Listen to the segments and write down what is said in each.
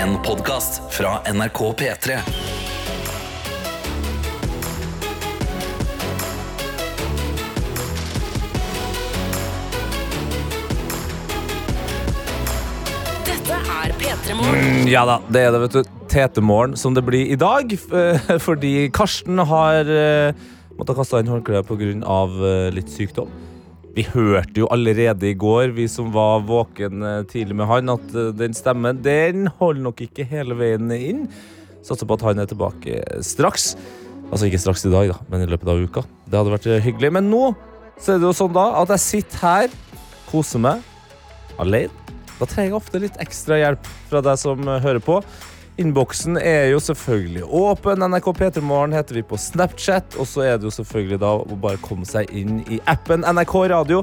En podkast fra NRK P3. Dette er P3 Morgen. Mm, Ja da, det er det, vet du. Tetemorgen som det blir i dag. eh, Fordi Karsten har uh, måttet kaste inn håndkleet pga. Uh, litt sykdom. Vi hørte jo allerede i går, vi som var våken eh, tidlig med han, at eh, den stemmen den holder nok ikke hele veien inn. Satser på at han er tilbake straks. Altså ikke straks i dag, da, men i løpet av uka. Det hadde vært eh, hyggelig. Men nå så er det jo sånn da at jeg sitter her, koser meg, alene. Da trenger jeg ofte litt ekstra hjelp fra deg som hører på. Innboksen er jo selvfølgelig åpen. NRK P3morgen heter vi på Snapchat. Og så er det jo selvfølgelig da å bare komme seg inn i appen NRK Radio.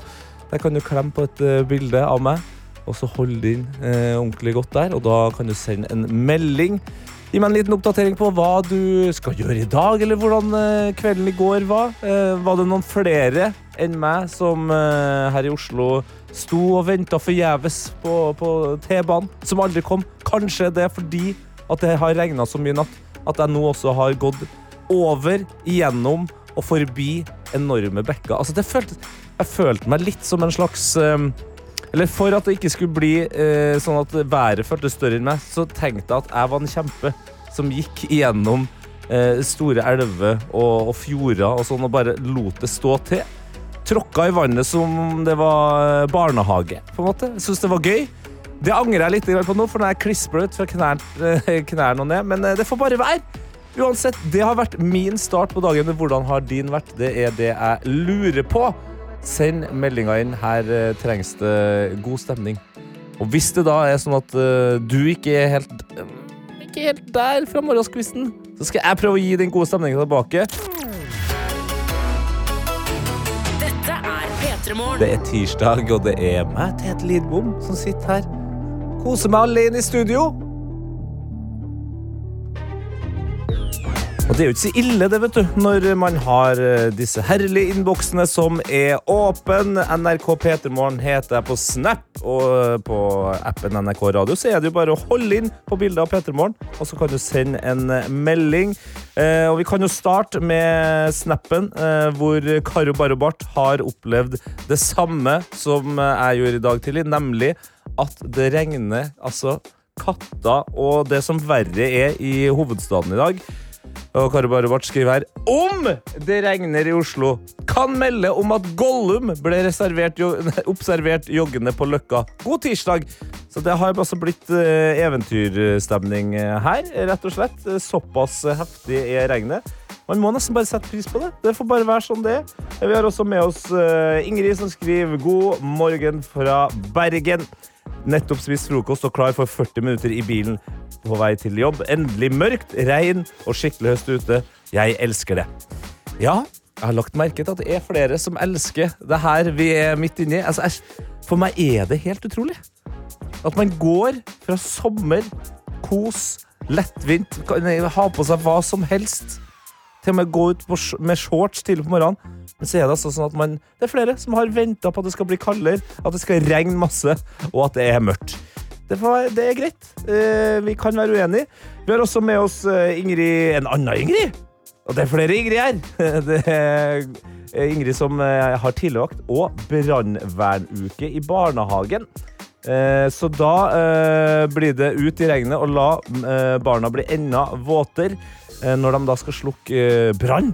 Der kan du klemme på et uh, bilde av meg, og så holde det inn uh, ordentlig godt der. Og da kan du sende en melding. Gi meg en liten oppdatering på hva du skal gjøre i dag, eller hvordan uh, kvelden i går var. Eh, var det noen flere enn meg som eh, her i Oslo sto og venta forgjeves på, på T-banen, som aldri kom? Kanskje det er fordi at det har regna så mye natt at jeg nå også har gått over, igjennom og forbi enorme bekker. Altså, det føltes, jeg følte meg litt som en slags eh, eller For at det ikke skulle bli eh, sånn at været føltes større enn meg, så tenkte jeg at jeg var en kjempe som gikk igjennom eh, store elver og, og fjorder og sånn, og bare lot det stå til. Tråkka i vannet som det var eh, barnehage, på en måte. Syns det var gøy. Det angrer jeg litt på nå, for nå er jeg klissbløt fra knærne eh, og ned. Men eh, det får bare være. Uansett, det har vært min start på dagen. Hvordan har din vært? Det er det jeg lurer på. Send meldinga inn. Her eh, trengs det god stemning. Og hvis det da er sånn at du ikke er helt Ikke helt der fra morgenskvisten, så skal jeg prøve å gi den gode stemninga tilbake. Dette er P3 Morgen. Det er tirsdag, og det er meg, Tete Lidbom, som sitter her. Koser meg alene i studio. Og det er jo ikke så ille, det, vet du, når man har eh, disse herlige innboksene som er åpne. NRK P3morgen heter jeg på Snap, og eh, på appen NRK Radio så er det jo bare å holde inn på bildet av P3morgen, og så kan du sende en eh, melding. Eh, og vi kan jo starte med snappen, eh, hvor Karo Barobart har opplevd det samme som jeg gjorde i dag tidlig, nemlig at det regner altså katter og det som verre er i hovedstaden i dag. Og Kari Barabart skriver her Om det regner i Oslo, kan melde om at Gollum ble jo, observert joggende på Løkka. God tirsdag! Så det har altså blitt eh, eventyrstemning eh, her, rett og slett. Såpass heftig er regnet. Man må nesten bare sette pris på det. Det får bare være sånn det er. Vi har også med oss eh, Ingrid, som skriver God morgen fra Bergen. Nettopp spist frokost og klar for 40 minutter i bilen på vei til jobb. Endelig mørkt, regn og skikkelig høst ute. Jeg elsker det. Ja, jeg har lagt merke til at det er flere som elsker det her vi er midt inni. Altså, for meg er det helt utrolig. At man går fra sommer, kos, lettvint, kan ha på seg hva som helst, til og med gå ut på, med shorts tidlig på morgenen. Men så er det altså sånn at man, det er flere som har venta på at det skal bli kaldere, at det skal regne masse, og at det er mørkt. Det, får, det er greit. Eh, vi kan være uenige. Vi har også med oss eh, Ingrid, en annen Ingrid. Og det er flere Ingrid her. Det er eh, Ingrid som eh, har tidligvakt og brannvernuke i barnehagen. Eh, Så da blir det ut i regnet og la barna bli enda våtere når de da skal slukke eh, brann.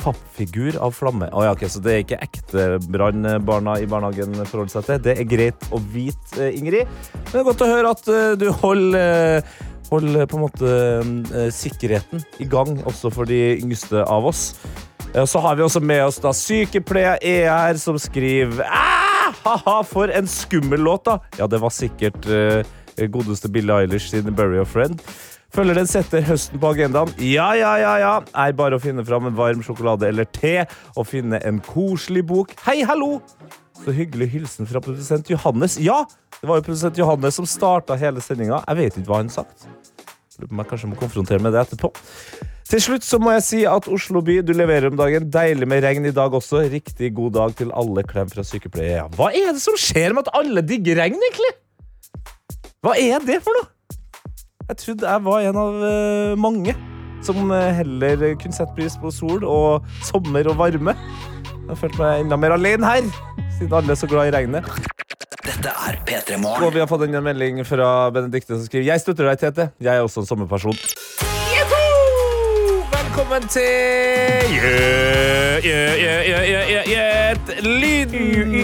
Pappfigur av flamme. Oh, ja, ok, Så det er ikke ekte brann eh, barna i barnehagen forholder seg til. Det er greit å vite, eh, Ingrid. Men det er godt å høre at eh, du holder eh, Holder på en måte eh, sikkerheten i gang, også for de yngste av oss. Eh, Så har vi også med oss da sykepleier er som skriver Ha-ha, for en skummel låt, da! Ja, det var sikkert uh, godeste Billie Eilish sin 'Bury a Friend'. Følger den setter høsten på agendaen. Ja, ja, ja, ja. Er bare å finne fram en varm sjokolade eller te og finne en koselig bok. Hei, hallo! Så hyggelig hilsen fra produsent Johannes. Ja, det var jo produsent Johannes som starta hele sendinga. Jeg vet ikke hva han sagt. Lurer på om jeg kanskje må konfrontere med det etterpå. Til slutt så må jeg si at Oslo by, du leverer om dagen. Deilig med regn i dag også. Riktig god dag til alle. Klem fra sykepleier. Hva er det som skjer med at alle digger regn, egentlig? Hva er det for noe? Jeg trodde jeg var en av eh, mange som eh, heller kunne sette pris på sol og sommer og varme. Jeg følte meg enda mer alene her, siden alle er så glad i regnet. Dette er P3 Og Morgen. vi har fått en melding fra Benedikte som skriver Jeg støtter deg, Tete. Jeg er også en sommerperson. Velkommen til Gjett lyden.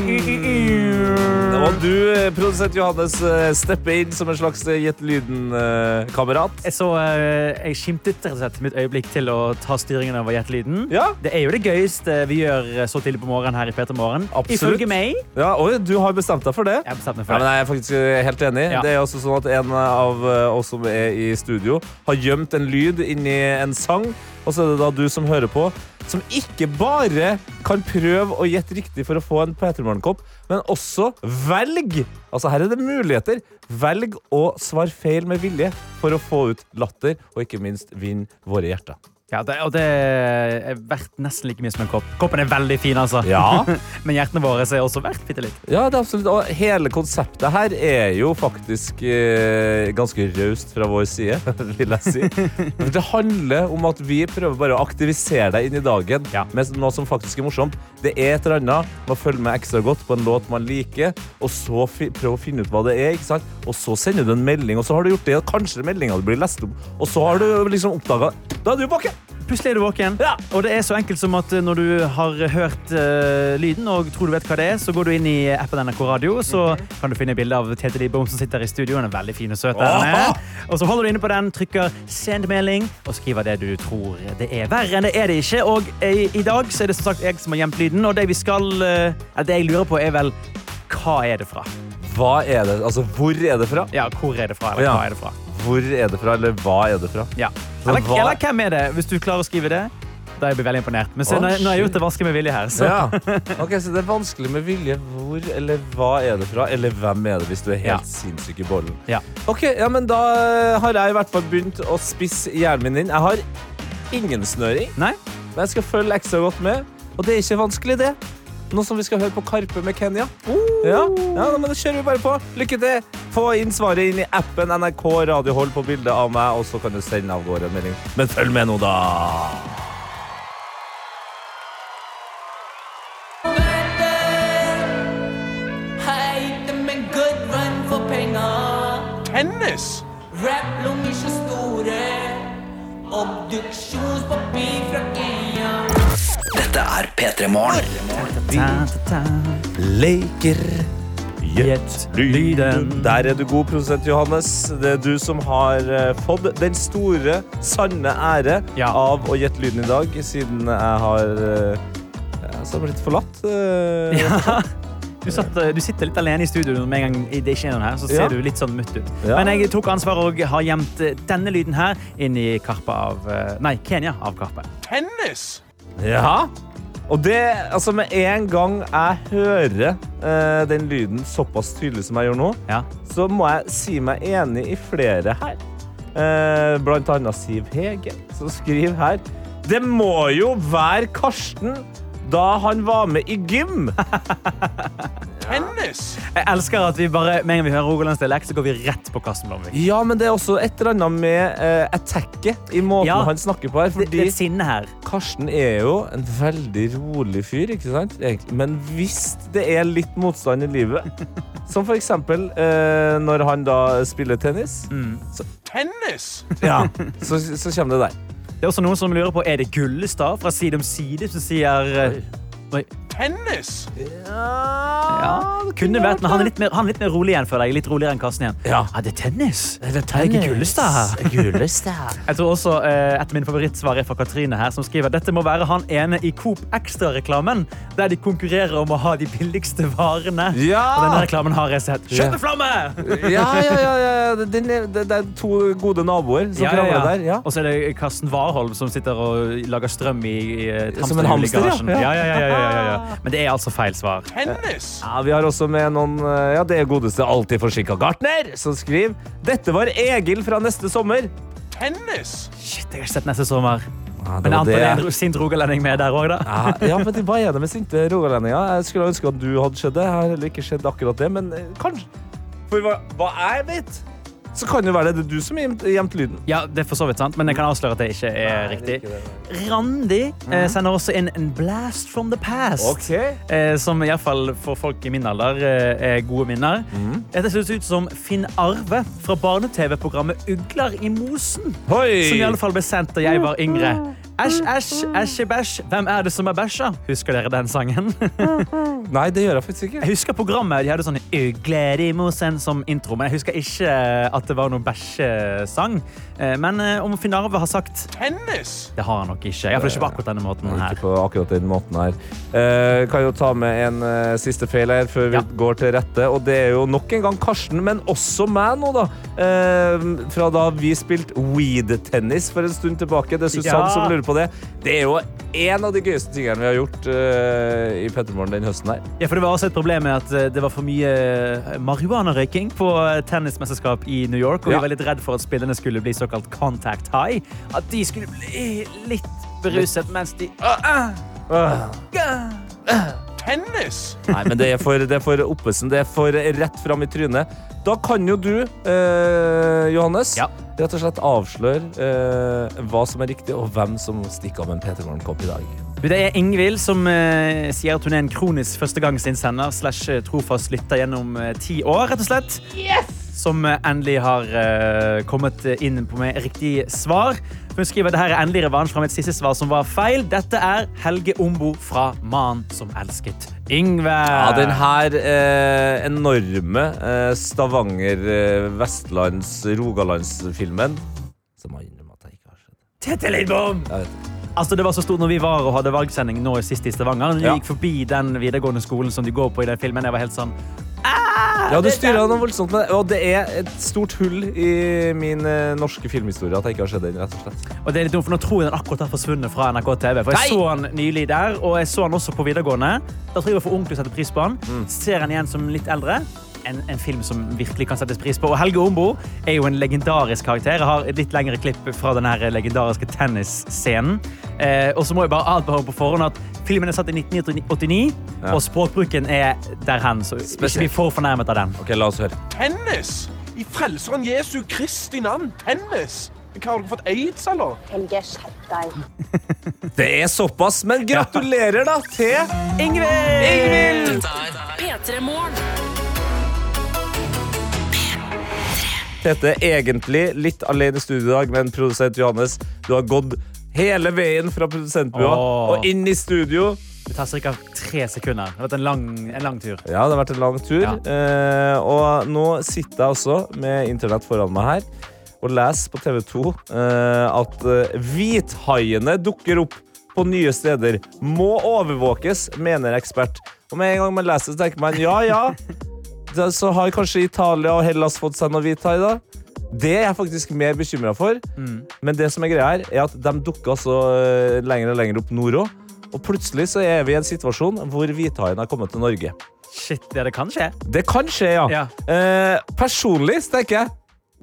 Og du, eh, produsent Johannes, eh, stepper inn som en slags eh, Gjett lyden-kamerat. Jeg så jeg skimtet mitt øyeblikk til å ta styringen over Gjett-lyden. Ja. Det er jo det gøyeste vi gjør så tidlig på morgenen her i Peter Morgen. Absolutt. Ifølge meg. ja, og du har bestemt deg for det? Jeg har bestemt meg Ja, for men det. jeg er faktisk helt enig. Ja. Det er også sånn at En av oss som er i studio, har gjemt en lyd inni en sang. Og så er det da du som hører på, som ikke bare kan prøve å gjette riktig for å få en P3 Morgen-kopp, men også velg Altså Her er det muligheter. Velg å svare feil med vilje for å få ut latter, og ikke minst vinne våre hjerter. Ja, det, og det er verdt nesten like mye som en kopp. Koppen er veldig fin, altså. Ja, Men hjertene våre er også verdt bitte litt. Ja, det er absolutt. Og hele konseptet her er jo faktisk eh, ganske raust fra vår side, vil jeg si. Det handler om at vi prøver bare å aktivisere deg inn i dagen Ja. med noe som faktisk er morsomt. Det er et eller annet med å følge med ekstra godt på en låt man liker, og så fi prøve å finne ut hva det er, ikke sant? Og så sender du en melding, og så har du gjort det, og kanskje meldinga blir lest opp, og så har du liksom oppdaga Da er du våken! Plutselig er du våken. Ja. Og det er så enkelt som at eh, når du har hørt uh, lyden og tror du vet hva det er, så går du inn i appen NRK Radio, så kan du finne bilde av Tete Lidbom som sitter i studio. Den er veldig fin og søt. er. Og så holder du inne på den, trykker 'send melding' og skriver det du tror det er. Verre enn det er det ikke. Og i, i dag så er det som sagt jeg som har gjemt lyden, og det vi skal uh, Det jeg lurer på, er vel hva er det fra? Hva er det? Altså, hvor er det fra? Ja, hvor er det fra? Eller Ja. hva er det fra? Hvor er det fra, eller hva er det fra? Ja. Eller, eller hvem er det? Hvis du klarer å skrive det, da jeg veldig imponert. Men se, nå, nå har jeg gjort det vanskelig med vilje her. Så. Ja. Ok, Så det er vanskelig med vilje. Hvor eller hva er det fra? Eller hvem er det, hvis du er helt Ja. sinnssyk i bollen? Ja. Ok, ja, men Da eh, har jeg i hvert fall begynt å spisse hjernen min inn. Jeg har ingen snøring, Nei? men jeg skal følge ekstra godt med. Og det er ikke vanskelig, det. Nå som vi skal høre på Karpe med Kenya. Ja, ja, men Da kjører vi bare på. Lykke til. Få inn svaret inn i appen NRK Radiohold på bildet av meg, og så kan du sende av gårde en melding. Men følg med nå, da. Er P3 Morgen. Leker Gjett lyden. Der er du god, produsent Johannes. Det er du som har eh, fått den store, sanne ære Ja. av å gjette lyden i dag, siden jeg har uh, altså blitt forlatt. eh, Ja. Du, satt, eh, du sitter litt alene i studio med en gang det ikke er noen her. Så ser Ja. du litt sånn mutt ut. Ja. Men jeg tok ansvar og har gjemt eh, denne lyden her inn i Karpa av eh, Nei, Kenya av Karpe. Tennis! Ja. Og det, altså med en gang jeg hører uh, den lyden såpass tydelig som jeg gjør nå, Ja. så må jeg si meg enig i flere her. Uh, blant annet Siv Hege, som skriver her. Det må jo være Karsten da han var med i gym. Tennis! Jeg elsker at vi bare, med en gang vi hører rogalandsdialekt, så går vi rett på Karsten Blomvik. Ja, men det er også et eller annet med uh, attacket i måten Ja. han snakker på her. Det, det Fordi er et her. Karsten er jo en veldig rolig fyr, ikke sant? Egentlig. Men hvis det er litt motstand i livet, som for eksempel eh, når han da spiller tennis, Tennis! ja, så, så kommer det der. Det er også noen som lurer på Er det Gullestad fra Side om side som sier Oi. Oi. Tennis! Ja, kunne vært, men han er litt mer, han er litt mer rolig igjen, føler jeg. Litt roligere enn Karsten igjen. Ja. det er tennis. Det er ikke Gullestad. Gullestad. Jeg tror også eh, Et av mine favorittsvar er fra Katrine, her, som skriver dette må være han ene i Coop Extra-reklamen, der de konkurrerer om å ha de billigste varene. Ja! Og denne reklamen har jeg sett. Ja. Skjøteflamme! Ja, ja, ja, ja. Den det, det er to gode naboer som Ja, ja, ja. der. Ja. Og så er det Karsten Warholm som sitter og lager strøm i, i Som en hamster, ja, ja, ja, ja, ja, ja. Men det er altså feil svar. Tennis! Ja, Vi har også med noen eh, Ja, det er godeste alltid forsinka gartner, som skriver Dette var Egil fra neste sommer. Tennis! Shit, jeg har ikke sett neste sommer. Ja, Men det er en sint rogalending med der òg, da. Ja, ja, men de, hva er det med sinte rogalendinger? Jeg skulle ønske at du hadde skjedd det. Jeg har heller ikke skjedd akkurat det, men eh, kanskje. For hva, hva jeg vet, så kan det være det er du som har gjemt- lyden. Ja, det er for så vidt sant, men jeg kan avsløre at det ikke er riktig. Randi eh, sender også inn en blast from the past. Eh, som iallfall for folk i min alder eh, er gode minner. Dette ser ut som Finn Arve fra barne-TV-programmet Ugler i mosen. Hoi! Som i alle fall ble sendt da jeg var yngre. Æsj, æsj, æsj er bæsj. Hvem er det som er bæsja? Husker dere den sangen? Nei, det gjør jeg faktisk ikke. Jeg husker programmet. De hadde sånn Ugler i mosen som intro, men jeg husker ikke at det var noen bæsjesang. Eh, Men eh, om Finn Arve har sagt Tennis. Det har han nok ikke. Iallfall ikke på akkurat denne måten Ikke her. på akkurat den måten her. Uh, kan jo ta med en uh, siste feil her før vi Ja. går til rette. Og det er jo nok en gang Karsten, men også meg nå, da. Uh, fra da vi spilte weed-tennis for en stund tilbake. Det er Susann Ja. som lurer på det. Det er jo en av de gøyeste tingene vi har gjort uh, i Pettermorgen den høsten her. Ja, for Det var også et problem med at eh, det var for mye eh, marihuanarøyking på tennismesterskap i New York. Og Ja. vi var litt redd for at spillerne skulle bli såkalt contact high. At de skulle bli litt beruset mens de Tennis. Nei, men det er for, det er for oppesen. Det er for rett fram i trynet. Da kan jo du, eh, Johannes, Ja. rett og slett avsløre eh, hva som er riktig, og hvem som stikker av med en Peter Morgen-kopp i dag. Det er Ingvild som eh, sier at hun er en kronisk førstegangsinnsender slash eh, trofast lytter gjennom eh, ti år, rett og slett. Som eh, endelig har eh, kommet inn på med riktig svar. Hun skriver det her er endelig revansj fra mitt siste svar som var feil. Dette er Helge Ombo fra Mannen som elsket Yngve. Ja, den her eh, enorme eh, Stavanger, eh, Vestlands, Rogalandsfilmen Som har jeg innrømme at jeg ikke har sett. Tete Lidbom! Altså, det var så stort når vi var og hadde valgsending nå sist i Stavanger. Når vi Ja. gikk forbi den videregående skolen som de går på i den filmen, jeg var helt sånn Ja, du styrer noe voldsomt med det. Og det er et stort hull i min eh, norske filmhistorie at jeg ikke har sett den, rett og slett. Og det er litt dumt, for Nå tror jeg den akkurat har forsvunnet fra NRK TV. For Jeg Nei! så han nylig der, og jeg så han også på videregående. Da tror jeg jeg var for ung til å sette pris på han. Mm. Ser han igjen som litt eldre. En, en film som virkelig kan settes pris på. Og Helge Ombo er jo en legendarisk karakter. Jeg har et litt lengre klipp fra den legendariske tennisscenen. Eh, og så må jeg bare advare på forhånd at filmen er satt i 1989, Ja. og språkbruken er der hen. Så ikke bli for fornærmet av den. Ok, la oss høre. Tennis. I Frelseren Jesu Kristi navn. Tennis. Hva, har dere fått aids, eller? Helge, skjerp deg. Det er såpass, men gratulerer da til Ingvild! P3 Morgen. Tete, egentlig litt alene i studio i dag, men produsent Johannes, du har gått hele veien fra produsentbua Åh. og inn i studio. Det tar ca. tre sekunder. Det har vært en lang, en lang tur. Ja, det har vært en lang tur. Ja. Eh, og nå sitter jeg også med internett foran meg her og leser på TV 2 eh, at eh, hvithaiene dukker opp på nye steder. Må overvåkes, mener ekspert. Og med en gang man leser, så tenker man ja, ja. Så har kanskje Italia og Hellas fått seg noe hvithai, da. Det er jeg faktisk mer bekymra for. Men det som er greia her, er at de dukker altså eh, lenger og lenger opp nord òg. Og plutselig så er vi i en situasjon hvor hvithaien har kommet til Norge. Shit, ja, det kan skje. Det kan skje, ja. Ja. Eh, personlig så tenker jeg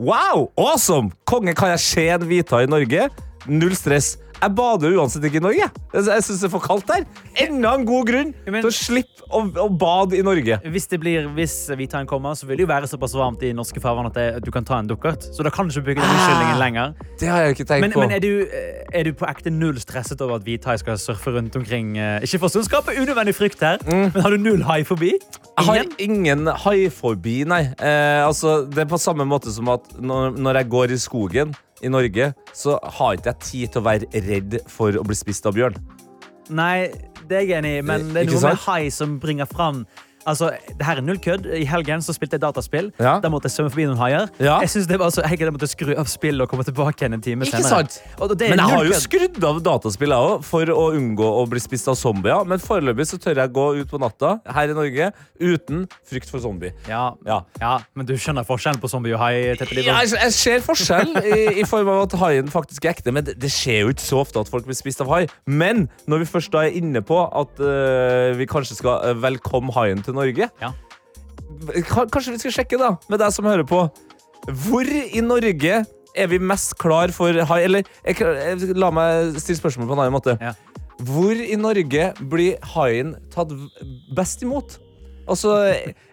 Wow, awesome! Konge, kan jeg se en hvithai i Norge? Null stress. Jeg bader uansett ikke i Norge. Jeg, syns det er for kaldt der. Enda en god grunn Men- til å slippe å, å bade i Norge. Hvis det blir, hvis hvithaien kommer, så vil det jo være såpass varmt i norske farvann at, at du kan ta en dukkert. Så da kan du ikke bygge den unnskyldningen lenger. Det har jeg ikke tenkt Men, på. men er, du, eh, er du på ekte null stresset over at hvithai skal surfe rundt omkring? eh, Ikke for å skape unødvendig frykt her, men har du null hai forbi? Jeg har Ingen? ingen haifobi, nei. Eh, altså, det er på samme måte som at når, når jeg går i skogen i Norge, så har ikke jeg tid til å være redd for å bli spist av bjørn. Nei, det er jeg enig i, men det er noe med hai som bringer fram Altså, det her er null kødd. I helgen så spilte jeg dataspill. Ja. Da måtte jeg svømme forbi noen haier. Ja. Jeg synes det var så enkelt Jeg måtte skru av spillet og komme tilbake en time Ikke senere. sant? Men jeg har jo skrudd av dataspill òg, for å unngå å bli spist av zombier. Men foreløpig så tør jeg gå ut på natta her i Norge uten frykt for zombie. Ja, Ja. ja, men du skjønner forskjellen på zombie og hai? Ja, jeg, ser forskjell i, i form av at haien faktisk er ekte, men det, det skjer jo ikke så ofte at folk blir spist av hai. Men når vi først da er inne på at uh, vi kanskje skal øh, velkomme haien til Norge, Ja. kanskje vi skal sjekke da, med deg som hører på, hvor i Norge er vi mest klar for? Eller jeg, jeg, la meg stille spørsmål på en annen måte. Ja. Hvor i Norge blir haien tatt best imot? Altså,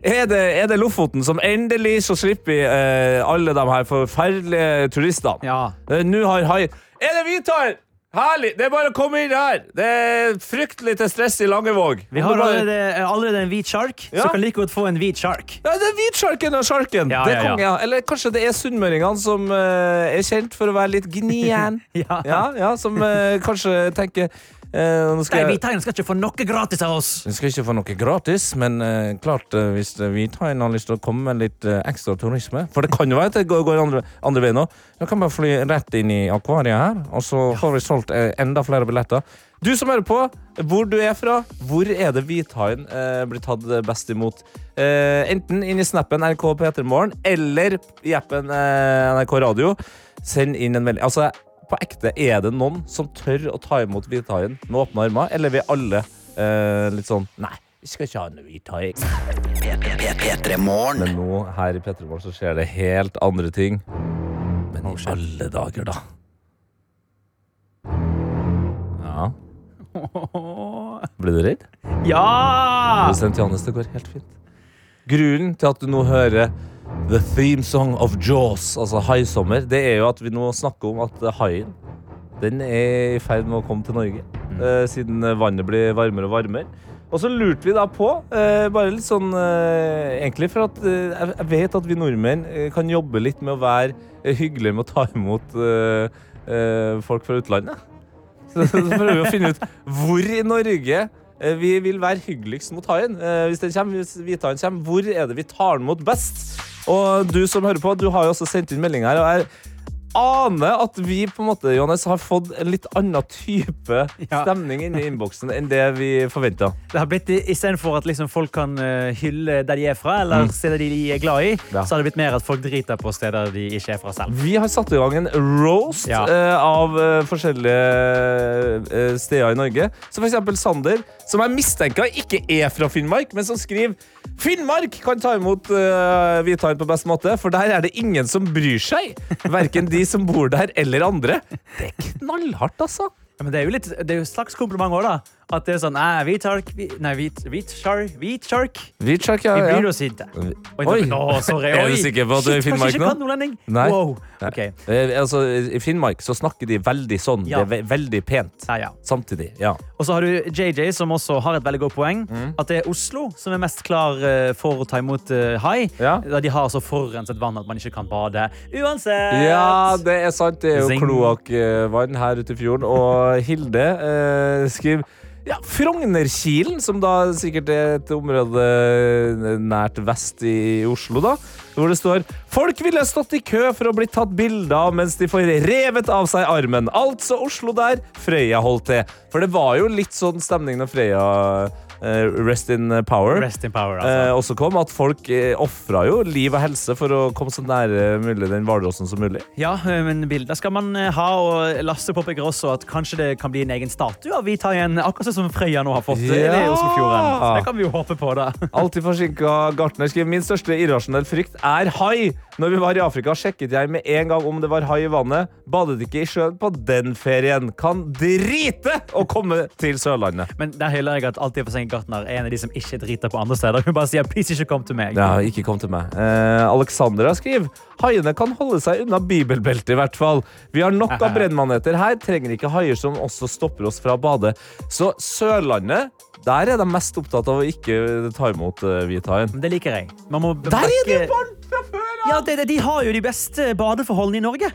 er det, er det Lofoten som endelig så slipper eh, alle de her forferdelige turistene. Ja. Eh, Nå har hai Er det hvithai? Herlig! Det er bare å komme inn her. Det er fryktelig til stress i Langevåg. Vi har det bare- allerede, allerede en hvit sjark, Ja. så kan like godt få en hvit sjark. Ja, det er hvitsjarken og sjarken. Ja, det ja, ja. Eller kanskje det er sunnmøringene som uh, er kjent for å være litt gnien. Ja. ja, ja, som uh, kanskje tenker eh, nå skal Nei, hvithaiene skal ikke få noe gratis av oss. De skal ikke få noe gratis, men eh, klart eh, hvis hvithaiene har lyst til å komme med litt eh, ekstra turisme For det kan jo være at det går, går andre, andre veien òg. Da kan man fly rett inn i akvariet her, og så får vi solgt enda flere billetter. Du som hører på, hvor du er fra, hvor er det hvithaien eh, blir tatt best imot? Eh, enten inn i snappen NRK P3morgen eller i appen eh, NRK Radio. Send inn en melding. Altså, på ekte, er det noen som tør å ta imot hvithaien med åpne armer, eller er vi alle eh, litt sånn Nei, vi skal ikke ha en hvithai. Men nå her i P3 Morgen så skjer det helt andre ting. Men i alle dager, da. Ja. Ble du redd? Ja! Produsent Johannes, det går helt fint. Grunnen til at du nå hører The Theme Song of Jaws, altså haisommer, det er jo at vi nå snakker om at haien den er i ferd med å komme til Norge. eh, siden vannet blir varmere og varmere. Og så lurte vi da på, eh, bare litt sånn eh, Egentlig for at eh, jeg- vet at vi nordmenn eh, kan jobbe litt med å være eh, hyggelige med å ta imot folk fra utlandet. Så, så prøver vi å finne ut hvor i Norge vi vil være hyggeligst mot haien. Eh, Hvis den kommer, hvis hvithaien kommer, hvor er det vi tar den mot best? Og du som hører på, du har jo også sendt inn melding her. og jeg aner at vi på en måte, Johannes, har fått en litt annen type stemning inni innboksen enn det vi forventa. Det har blitt Istedenfor at liksom folk kan eh, hylle der de er fra, eller steder de er glad i, Ja. så har det blitt mer at folk driter på steder de ikke er fra selv. Vi har satt i gang en roast Ja. eh, av eh, forskjellige steder i Norge. Som eksempel Sander, som jeg mistenker ikke er fra Finnmark, men som skriver Finnmark kan ta imot uh, hvithaien på best måte, for der er det ingen som bryr seg. Verken de som bor der, eller andre. Det er knallhardt, altså. Ja, men det er jo litt, det er jo et slags kompliment òg, da. At det er sånn Nei, hvit sjark Nei, hvit, hvit sjark Hvit sjark. Hvitsjark, ja. Vi blir bryr oss ikke. Oi, Oi. nå, sorry. Er du sikker på at du er i Finnmark nå? nordlending? Nei. Wow. Ok. Eh, altså, I Finnmark så snakker de veldig sånn. Ja. Det er ve veldig pent. Ja, ja. Samtidig. ja. Og så har du JJ, som også har et veldig godt poeng. Mm. At det er Oslo som er mest klar eh, for å ta imot eh, hai. Ja. Da de har så forurenset vann at man ikke kan bade uansett. Ja, det er sant. Det er jo kloakkvann her ute i fjorden. Og Hilde eh, skriver ja, Frognerkilen, som da sikkert er et område nært vest i Oslo, da. Hvor det står Folk ville stått i kø for å bli tatt bilde av mens de får revet av seg armen. Altså Oslo der, Frøya holdt til. For det var jo litt sånn stemning når Frøya Rest in power. Rest in power, Eh, altså. også kom at folk eh, ofra jo liv og helse for å komme så nære mulig den hvalrossen som mulig. Ja, eh, men bilder skal man eh, ha, og Lasse påpeker også at kanskje det kan bli en egen statue av hvithaien, akkurat sånn som Frøya nå har fått eh, Ja! Oslofjorden. Så det kan vi jo håpe på, da. Alltid forsinka Gartner skriver min største irrasjonell frykt er hai. Når vi var i Afrika, sjekket jeg med en gang om det var hai i vannet. Badet ikke i sjøen på den ferien. Kan drite å komme til Sørlandet. Men der hyller jeg at Alltid for sent Gartner er en av de som ikke driter på andre steder. Hun bare sier 'please, ikke kom til meg'. Ja, ikke kom til meg. Eh, Alexandra skriver haiene kan holde seg unna bibelbeltet, i hvert fall. Vi har nok av brennmaneter her, trenger ikke haier som også stopper oss fra å bade. Så Sørlandet, der er de mest opptatt av å ikke ta imot uh, hvithaien. Det liker jeg. Man må Der er det barn fra! Ja, det, det, De har jo de beste badeforholdene i Norge,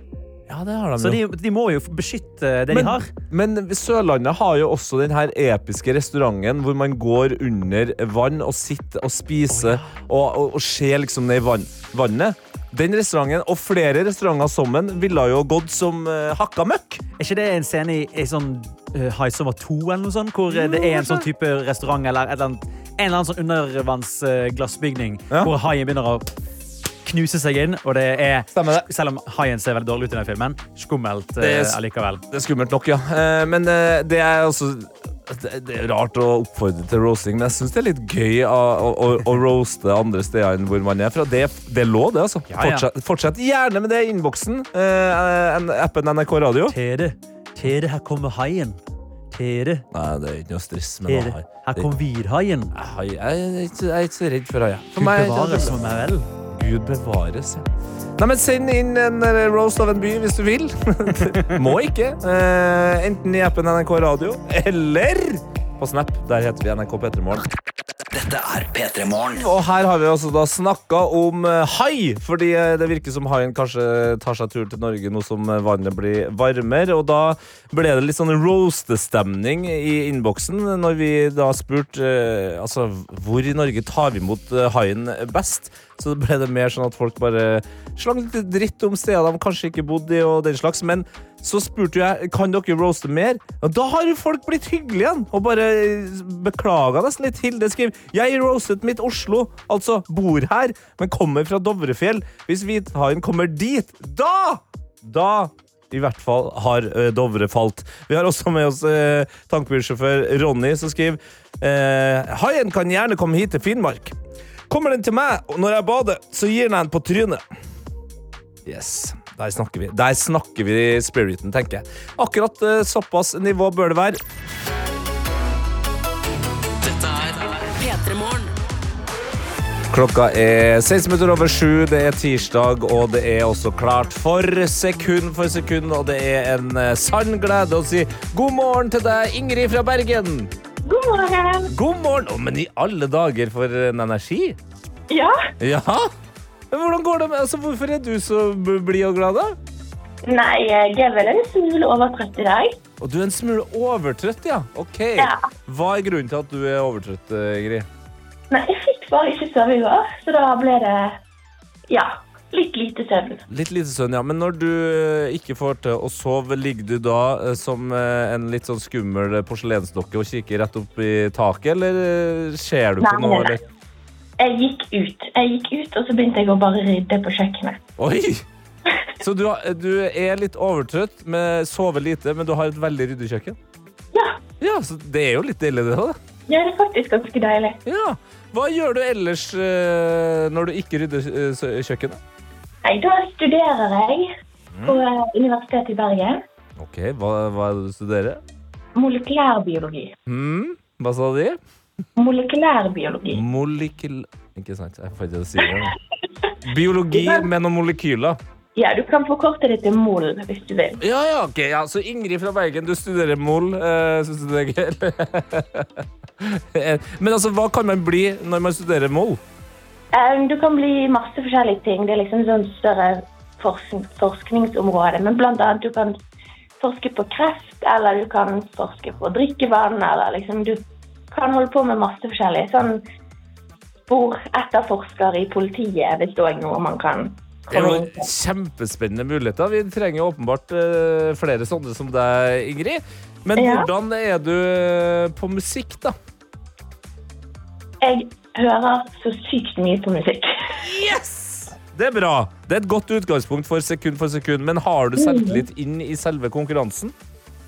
Ja, det har de så jo. de, de må jo beskytte det Men, de har. men Sørlandet har jo også den her episke restauranten hvor man går under vann og sitter og spiser og, og, og ser liksom ned i vann, vannet. Den restauranten og flere restauranter sammen ville jo gått som uh, hakka møkk. Er ikke det en scene i, i sånn uh, High Summer 2 eller noe sånt, hvor jo, det er en sånn type restaurant eller, et eller annet, en eller annen sånn undervannsglassbygning Ja. hvor haien begynner å knuse seg inn, og det er Stemmer det. Selv om haien ser veldig dårlig ut i den filmen, skummelt Det er eh, allikevel. Det er skummelt nok, ja. Eh, men eh, det er altså det, er rart å oppfordre til roasting, men jeg syns det er litt gøy å, å, å, roaste andre steder enn hvor man er fra. Det, det lov, det, altså. Ja, ja. Fortsett, fortsett gjerne med det i innboksen. eh, appen NRK Radio. Tere, Tere, her kommer haien. Tere, Nei, det er ikke noe stress med Tere. noe. Her kommer virhaien. Jeg, jeg, jeg, jeg er ikke så redd for haier. Gud er det som meg vel. Gud bevares. Nei, men Send inn en eh, roast av en by hvis du vil. Må ikke. Eh, enten i appen NRK Radio eller på Snap. Der heter vi NRK P3morgen. Dette er P3 Morgen. Og her har vi altså da snakka om eh, hai, fordi eh, det virker som haien kanskje tar seg tur til Norge nå som eh, vannet blir varmere. Og da ble det litt sånn roastestemning i innboksen når vi da spurte altså, hvor i Norge tar vi imot haien best. Så ble det mer sånn at folk bare slang litt dritt om steder de kanskje ikke bodde i, og den slags. Men så spurte jeg kan dere roaste mer. Og da har jo folk blitt hyggelige igjen og bare beklaga nesten litt. Hilde skriver jeg roastet mitt Oslo, altså bor her, men kommer fra Dovrefjell. Hvis hvithaien kommer dit, da Da i hvert fall har eh, Dovre falt. Vi har også med oss eh, tankbilsjåfør Ronny, som skriver eh, Haien kan gjerne komme hit til Finnmark. Kommer den til meg når jeg bader, så gir den en på trynet. Yes, der snakker vi. Der snakker vi spiriten, tenker jeg. Akkurat eh, såpass nivå bør det være. Dette er P3 Morgen. Klokka er 16 minutter over sju, det er tirsdag, og det er også klart for sekund for sekund, og det er en eh, sann glede å si god morgen til deg, Ingrid fra Bergen. God morgen. God morgen! Oh, men i alle dager for en energi. Ja. Ja? Men hvordan går det med altså, Hvorfor er du så blid og glad, da? Nei, jeg er vel en smule overtrøtt i dag. Og du er en smule overtrøtt, ja. Ok. Ja. Hva er grunnen til at du er overtrøtt, eh, Ingrid? Nei, jeg fikk bare ikke sove i går, så da ble det ja, litt lite søvn. Litt lite søvn, ja. Men når du eh, ikke får til å sove, ligger du da eh, som en litt sånn skummel porselensdokke og kikker rett opp i taket, eller ser du på noe? Eller? Jeg gikk ut, jeg gikk ut, og så begynte jeg å bare rydde på kjøkkenet. Oi! Så du, har, du er litt overtrøtt, med sover lite, men du har et veldig ryddig kjøkken? Ja, Ja, så det er jo litt deilig, det, da. det er faktisk ganske deilig. Ja. Hva gjør du ellers eh, når du ikke rydder eh, sø- kjøkkenet? Nei, da studerer jeg på eh, Universitetet i Bergen. Ok, hva, hva er det du studerer? Molekylærbiologi. Hmm? Hva sa de? Molekylærbiologi. Molekyl... Ikke sant, jeg får ikke si det. Biologi med noen molekyler. Ja, du kan forkorte det til MOL hvis du vil. Ja, ja, ok. Ja, så Ingrid fra Bergen, du studerer mol. Uh, Syns du det er gøy? Men altså, hva kan man bli når man studerer mol? Um, Du kan bli masse forskjellige ting. Det er liksom sånn større forskn forskningsområde. Men blant annet du kan forske på kreft, eller du kan forske på drikkevann, eller liksom du kan holde på med masse forskjellig. Sånn sporetterforsker i politiet, hvis det er noe man kan Det er jo kjempespennende muligheter. Vi trenger åpenbart eh, flere sånne som deg, Ingrid. Men Ja. hvordan er du eh, på musikk, da? Jeg hører så sykt mye på musikk. Yes! Det er bra. Det er et godt utgangspunkt for sekund for sekund. Men har du selvtillit inn i selve konkurransen?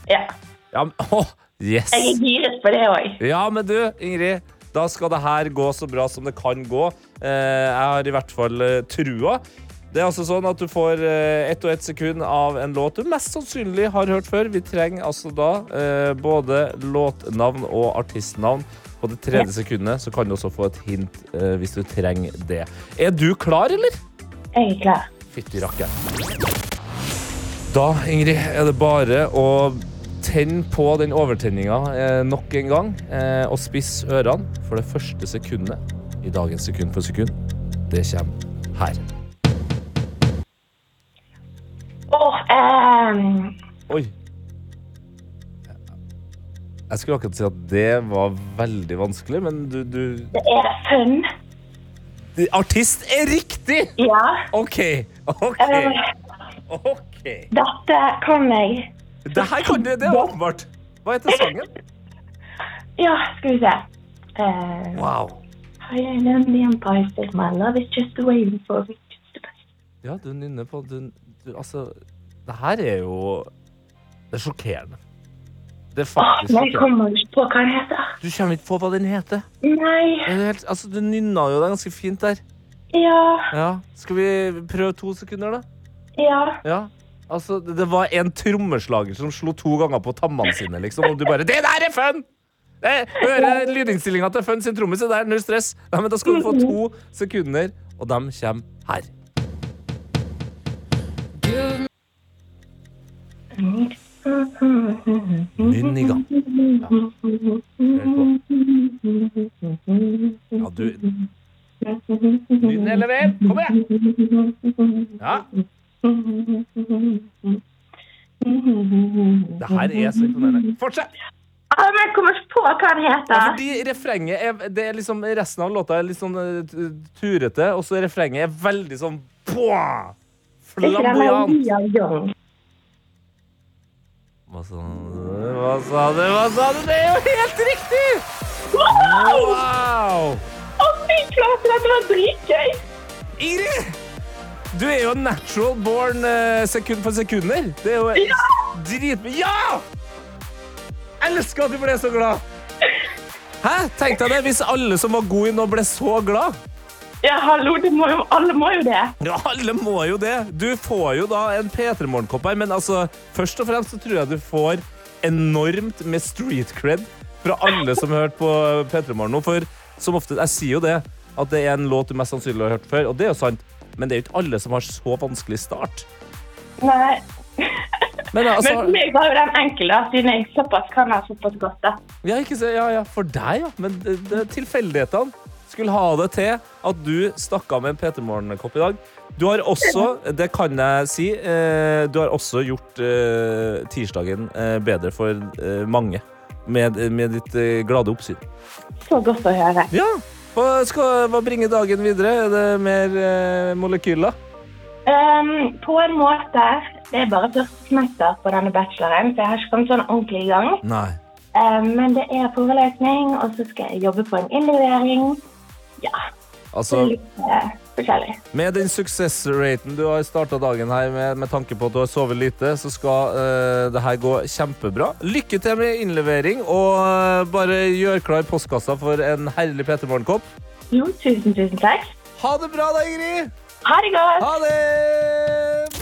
Ja, Ja, men, åh, yes. jeg er giret på det òg. Ja, men du, Ingrid. Da skal det her gå så bra som det kan gå. Eh, jeg har i hvert fall eh, trua. Det er altså sånn at du får eh, ett og ett sekund av en låt du mest sannsynlig har hørt før. Vi trenger altså da både låtnavn og artistnavn. På det tredje sekundet så kan du også få et hint hvis du trenger det. Er du klar, eller? Jeg er klar. Fytti rakkeren. Da, Ingrid, er det bare å tenne på den overtenninga eh, nok en gang. Eh, og spiss ørene, for det første sekundet i dagens Sekund for sekund, det kommer her. Åh, ehm, Oi. Jeg skulle akkurat si at det var veldig vanskelig, men du, du det er fun. Artist er riktig! Ja. OK. OK. Uh, okay. dette kan jeg. Det her kan du, det er åpenbart. Hva heter sangen? Ja, skal vi se. Uh, Wow. I am the empire state. My love is just waiting for me. Just to pass. Ja, du nynner på du, du, Altså, det her er jo Det er sjokkerende. Det er faktisk nei, jeg kommer ikke på hva den heter. Du kommer ikke på hva den heter. Nei. Helt, altså, du nynna jo det ganske fint der. Ja. Ja. Skal vi prøve to sekunder, da? Ja. Ja. Altså, det var en trommeslager som slo to ganger på tammene sine, liksom, og du bare Det der er fun! Det, Høre lydinnstillinga til Fun sin trommis, er null stress. Nei, men da skal du få to sekunder, og de kommer her. Nynn i gang. Ja, du Nynn eller ved. Kom igjen! Ja. Det her er så imponerende. Fortsett! Ah, men jeg kommer ikke på hva den Ja, heter. fordi refrenget er, det er liksom, Resten av låta er litt sånn uh, turete, og så refrenget er veldig sånn der flamboyant. Hva sa du? Hva sa du? Hva sa du? Det er jo helt riktig! Wow! Å, fy flate, dette var dritgøy! Ingrid! Du er jo natural born eh, sekund for sekunder. Det er jo Ja! drit... Ja! Elsker at du ble så glad. Hæ? Tenk deg det hvis alle som var gode nå, ble så glad. Ja, hallo, det må jo, alle må jo det. Ja, alle må jo det. Du får jo da en P3 Morgen-kopp her, men altså, først og fremst så tror jeg du får enormt med street cred fra alle som har hørt på P3 Morgen nå. For som ofte, jeg sier jo det, at det er en låt du mest sannsynlig har hørt før, og det er jo sant. Men det er jo ikke alle som har så vanskelig start. Nei. Men altså, Men for meg var jo den enkel, da, siden jeg såpass kan ha såpass godt. da. ja, se, ja, ja, for deg, ja. Men tilfeldighetene skulle ha det til at du stakk av med en P3 Morgen-kopp i dag. Du har også, det kan jeg si, eh, du har også gjort eh, tirsdagen eh, bedre for mange. Med, med ditt glade oppsyn. Så godt å høre. Ja. Hva, skal, hva bringer dagen videre? Er det mer eh, molekyler? Um, på en måte. Det er bare første semester på denne bacheloren, så jeg har ikke kommet sånn ordentlig i gang. Nei. Um, men det er forelesning, og så skal jeg jobbe på en innlevering. Ja, Altså, litt eh, forskjellig. med den suksessraten du har starta dagen her med, med tanke på at du har sovet lite, så skal uh, det her gå kjempebra. Lykke til med innlevering, og uh, bare gjør klar postkassa for en herlig Peter Morgenkopp. Jo, tusen, tusen takk. Ha det bra da, Ingrid! Ha det godt! Ha det!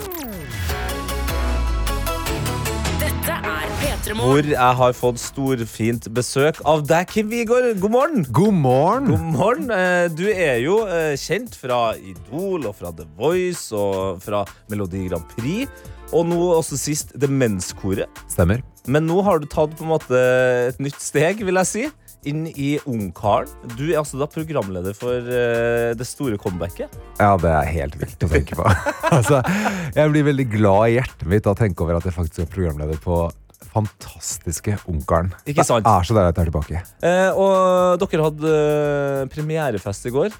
Hvor jeg har fått storfint besøk av deg, Kim Wigård. God morgen! God morgen! God morgen. Eh, Du er jo eh, kjent fra Idol og fra The Voice og fra Melodi Grand Prix. Og nå også sist Demenskoret. Stemmer. Men nå har du tatt på en måte et nytt steg, vil jeg si. Inn i Ungkaren. Du er altså da programleder for uh, det store comebacket. Ja, det er helt vilt å tenke på. altså, jeg blir veldig glad i hjertet mitt av å tenke over at jeg faktisk er programleder på fantastiske Ungkaren. Ikke sant? Det er så deilig at jeg er tilbake. Eh, og dere hadde eh, premierefest i går.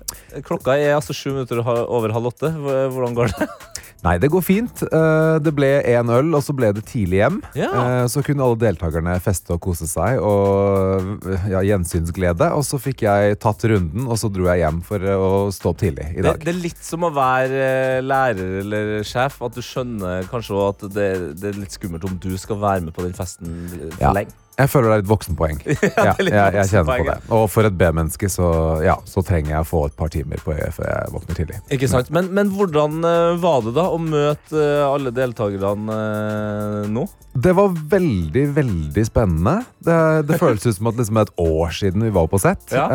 Klokka er altså sju minutter over halv åtte. Hvordan går det? Nei, det går fint. Eh, Det ble én øl, og så ble det tidlig hjem. Ja. Eh, Så kunne alle deltakerne feste og kose seg, og ja, gjensynsglede. Og så fikk jeg tatt runden, og så dro jeg hjem for eh, å stå opp tidlig i dag. det er litt som å være eh, lærer eller sjef. At du skjønner kanskje at det, det er litt skummelt om du skal være med på den festen eh, for Ja. lenge. Jeg føler det er litt voksenpoeng. Ja, det er litt jeg, jeg kjenner på det. Og for et B-menneske så, ja, så trenger jeg å få et par timer på øyet før jeg våkner tidlig. Ikke sant? Men, men hvordan eh, var det da å møte eh, alle deltakerne eh, nå? Det var veldig, veldig spennende. Det, det føles ut som at liksom et år siden vi var på sett. Ja.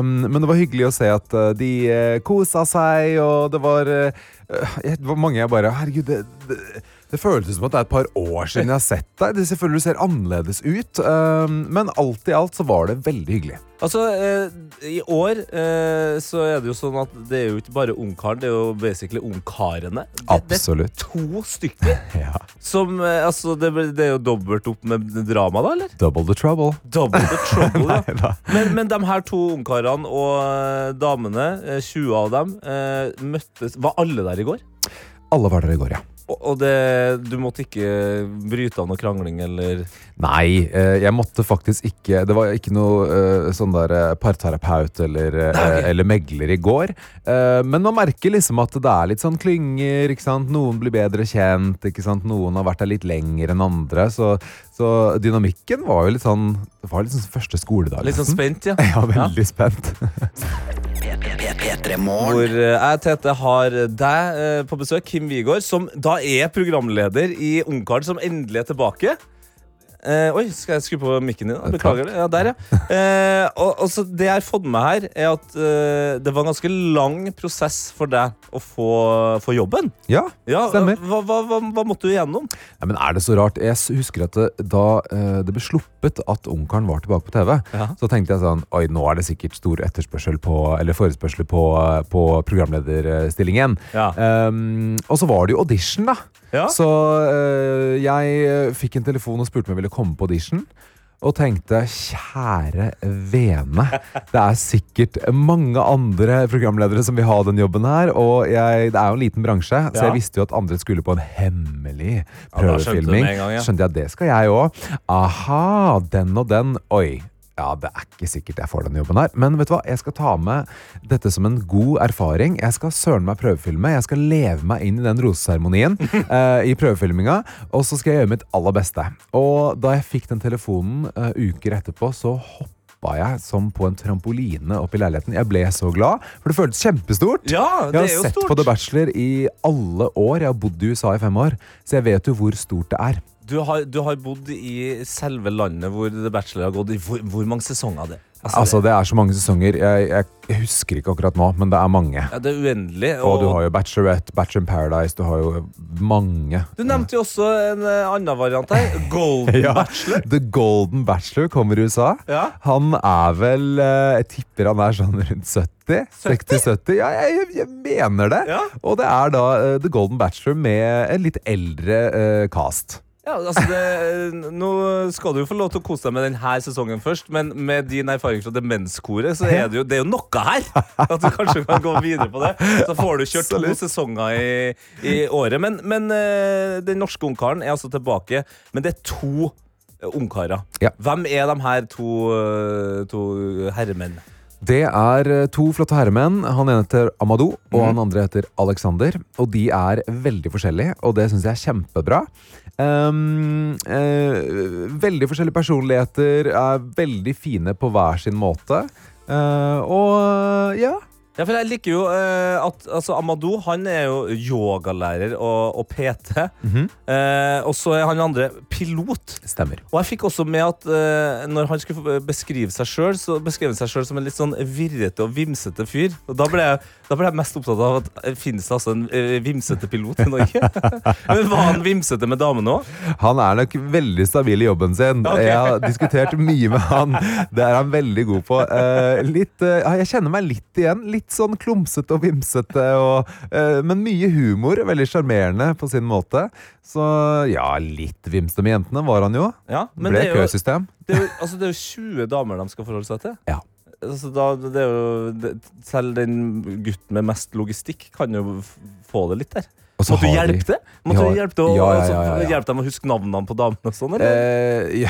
Um, men det var hyggelig å se at de kosa seg, og det var, det var mange jeg bare Herregud, det, det, det føles som at det er et par år siden jeg har sett deg. Det selvfølgelig ser annerledes ut, um, men alt i alt så var det veldig hyggelig. Altså, eh, I år eh, så er det jo sånn at det er jo ikke bare ungkaren, det er jo basically ungkarene. Absolutt. det er to stykker Ja. som eh, Altså, det, er jo dobbelt opp med drama, da, eller? Double the trouble. Double the trouble, ja. Men, men de her to ungkarene og damene, eh, 20 av dem, møttes Var alle der i går? Alle var der i går, ja. Og, det, du måtte ikke bryte av noe krangling, eller Nei, eh, jeg måtte faktisk ikke Det var ikke noe eh, sånn der eh, parterapeut eller, eller megler i går. Men man merker liksom at det er litt sånn klynger. Noen blir bedre kjent. ikke sant? Noen har vært der litt lenger enn andre. Så, så dynamikken var jo litt sånn Det var litt sånn første skoledag. Litt sånn spent, ja? Ja, veldig spent. P3 P3 Morgen. Hvor eh, jeg, Tete, har deg eh, på besøk, Kim Wigård, som da er programleder i Ungkaren, som endelig er tilbake. Eh, oi, skal jeg skru på mikken din? da? Beklager det. Ja, der, ja. Eh, og, og det jeg har fått med her, er at eh, det var en ganske lang prosess for deg å få, få jobben. Ja, Ja, stemmer. Hva, hva, hva, hva måtte du igjennom? Ja, men er det så rart? Jeg husker at det, da eh, det ble sluppet at Ungkaren var tilbake på TV, Ja. så tenkte jeg sånn Oi, nå er det sikkert stor etterspørsel på Eller forespørsel på, på programlederstillingen. Ja. Um, og så var det jo audition, da. Ja. Så eh, jeg eh, fikk en telefon og spurte om jeg ville komme på audition. Og tenkte kjære vene, det er sikkert mange andre programledere som vil ha den jobben her. Og jeg, det er jo en liten bransje, så jeg visste jo at andre skulle på en hemmelig prøvefilming. Ja, skjønte gang, ja. Skjønte jeg, det skal jeg òg. Aha, den og den. Oi. Ja, det er ikke sikkert jeg får denne jobben her. Men vet du hva? jeg skal ta med dette som en god erfaring. Jeg skal søren meg prøvefilme. Jeg skal leve meg inn i den roseseremonien uh, i prøvefilminga. Og så skal jeg gjøre mitt aller beste. Og da jeg fikk den telefonen uh, uker etterpå, så hoppa jeg som på en trampoline opp i leiligheten. Jeg ble så glad, for det føltes kjempestort. Ja, Jeg det har er jo sett stort. på The Bachelor i alle år. Jeg har bodd i USA i fem år, så jeg vet jo hvor stort det er. Du har, du har bodd i selve landet hvor The Bachelor har gått i. Hvor, hvor mange sesonger er det? Altså, Det er så mange sesonger. Jeg, jeg, husker ikke akkurat nå, men det er mange. ja, det er uendelig. Og du har jo Bachelorette, Bachelor in Paradise, du har jo mange. Du nevnte jo også en uh, annen variant her. Golden Ja, Bachelor. The Golden Bachelor kommer i USA. Ja. Han er vel uh, Jeg tipper han er sånn rundt 70? 60-70? Ja, jeg, jeg, mener det. Ja. Og det er da uh, The Golden Bachelor med en litt eldre cast. Ja, altså det, nå skal du jo få lov til å kose deg med denne sesongen først, men med din erfaring fra demenskoret, så er det jo, det er jo noe her! At du kanskje kan gå videre på det. Så får du kjørt to sesonger i, i året. Men, men eh, den norske ungkaren er altså tilbake. Men det er to eh, ungkarer. Ja. Hvem er de her to, eh, to herremenn? Det er eh, to flotte herremenn. Han ene heter Amadou, og han andre heter Alexander. Og de er veldig forskjellige, og det syns jeg er kjempebra. Um, uh, veldig forskjellige personligheter, er veldig fine på hver sin måte. Uh, og ja. Ja, for jeg liker jo uh, at altså, Amadou han er jo yogalærer og, og PT. eh, og så er han andre pilot. Stemmer. Og jeg fikk også med at uh, når han skulle beskrive seg sjøl, så beskrev han seg sjøl som en litt sånn virrete og vimsete fyr. Og da ble jeg, da ble jeg mest opptatt av at finnes det altså en vimsete pilot i Norge. Men var han vimsete med damene òg? Han er nok veldig stabil i jobben sin. Okay. Jeg har diskutert mye med han. Det er han veldig god på. Litt, jeg kjenner meg litt igjen. Litt sånn klumsete og vimsete, og, uh, men mye humor. Veldig sjarmerende på sin måte. Så ja, litt vimsete med jentene var han jo. Ja, men Ble det er, jo, køsystem. det, er jo, altså, det er jo 20 damer de skal forholde seg til. Ja. Altså, da, det er jo, det, selv den gutten med mest logistikk kan jo få det litt der. Måtte du hjelpe det? Måtte har, du hjelpe, til å, ja, ja, altså, ja, ja, hjelpe dem å huske navnene på damene og sånn? eller? Eh,